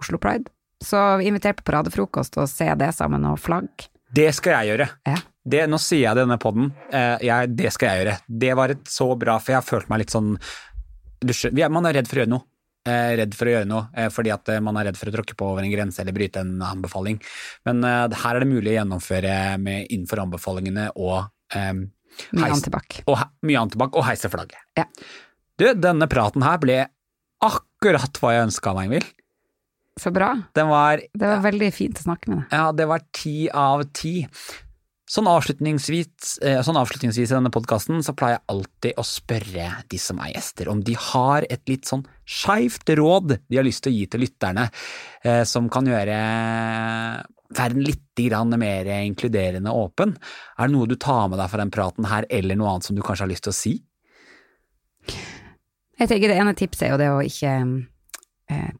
Oslo Pride. Så inviter på paradefrokost og se det sammen, og flagg. Det skal jeg gjøre. Ja. Det, nå sier jeg det i denne poden. Eh, det skal jeg gjøre. Det var et så bra, for jeg har følt meg litt sånn Man er redd for å gjøre noe. Eh, redd for å gjøre noe eh, fordi at eh, man er redd for å tråkke på over en grense eller bryte en anbefaling. Men her er det mulig å gjennomføre med innenfor anbefalingene og Mye heis- antibac. og, mye antibac og heise flagget. Ja. Du, denne praten her ble akkurat hva jeg ønska meg, Ingvild. Så bra. Den var Det var veldig fint å snakke med deg. Ja, det var ti av ti. Sånn avslutningsvis, eh, sånn avslutningsvis i denne podkasten så pleier jeg alltid å spørre de som er gjester, om de har et litt sånn skeivt råd de har lyst til å gi til lytterne, eh, som kan gjøre verden litt mer inkluderende og åpen. Er det noe du tar med deg fra den praten her, eller noe annet som du kanskje har lyst til å si? Jeg tenker det ene tipset er jo det å ikke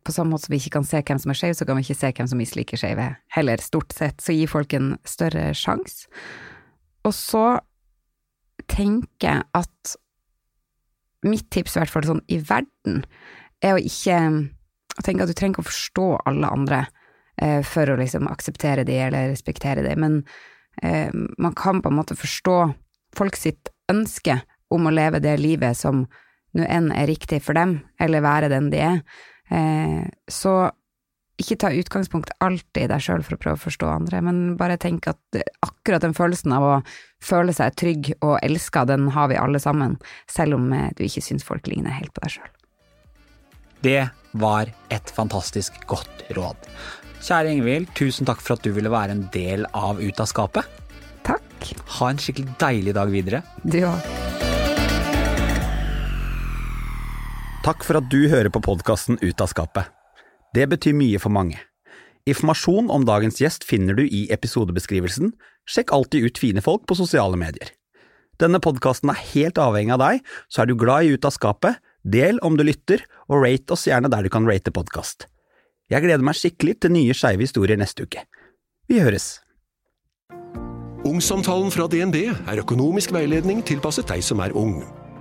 På samme måte som vi ikke kan se hvem som er skeiv, så kan vi ikke se hvem som misliker skeive. Heller stort sett. Så gi folk en større sjanse. Og så tenker jeg at mitt tips, i hvert fall sånn i verden, er å ikke tenke at du trenger ikke å forstå alle andre eh, for å liksom akseptere de eller respektere de, men eh, man kan på en måte forstå folk sitt ønske om å leve det livet som nå enn er riktig for dem, eller være den de er. Eh, så ikke ta utgangspunkt alltid i deg sjøl for å prøve å forstå andre, men bare tenk at akkurat den følelsen av å føle seg trygg og elska, den har vi alle sammen, selv om eh, du ikke syns folk ligner helt på deg sjøl. Det var et fantastisk godt råd. Kjære Ingvild, tusen takk for at du ville være en del av Ut av skapet. Takk. Ha en skikkelig deilig dag videre. Du òg. Takk for at du hører på podkasten Ut av skapet. Det betyr mye for mange. Informasjon om dagens gjest finner du i episodebeskrivelsen. Sjekk alltid ut fine folk på sosiale medier. Denne podkasten er helt avhengig av deg, så er du glad i Ut av skapet, del om du lytter, og rate oss gjerne der du kan rate podkast. Jeg gleder meg skikkelig til nye skeive historier neste uke. Vi høres! Ungsamtalen fra DNB er økonomisk veiledning tilpasset deg som er ung.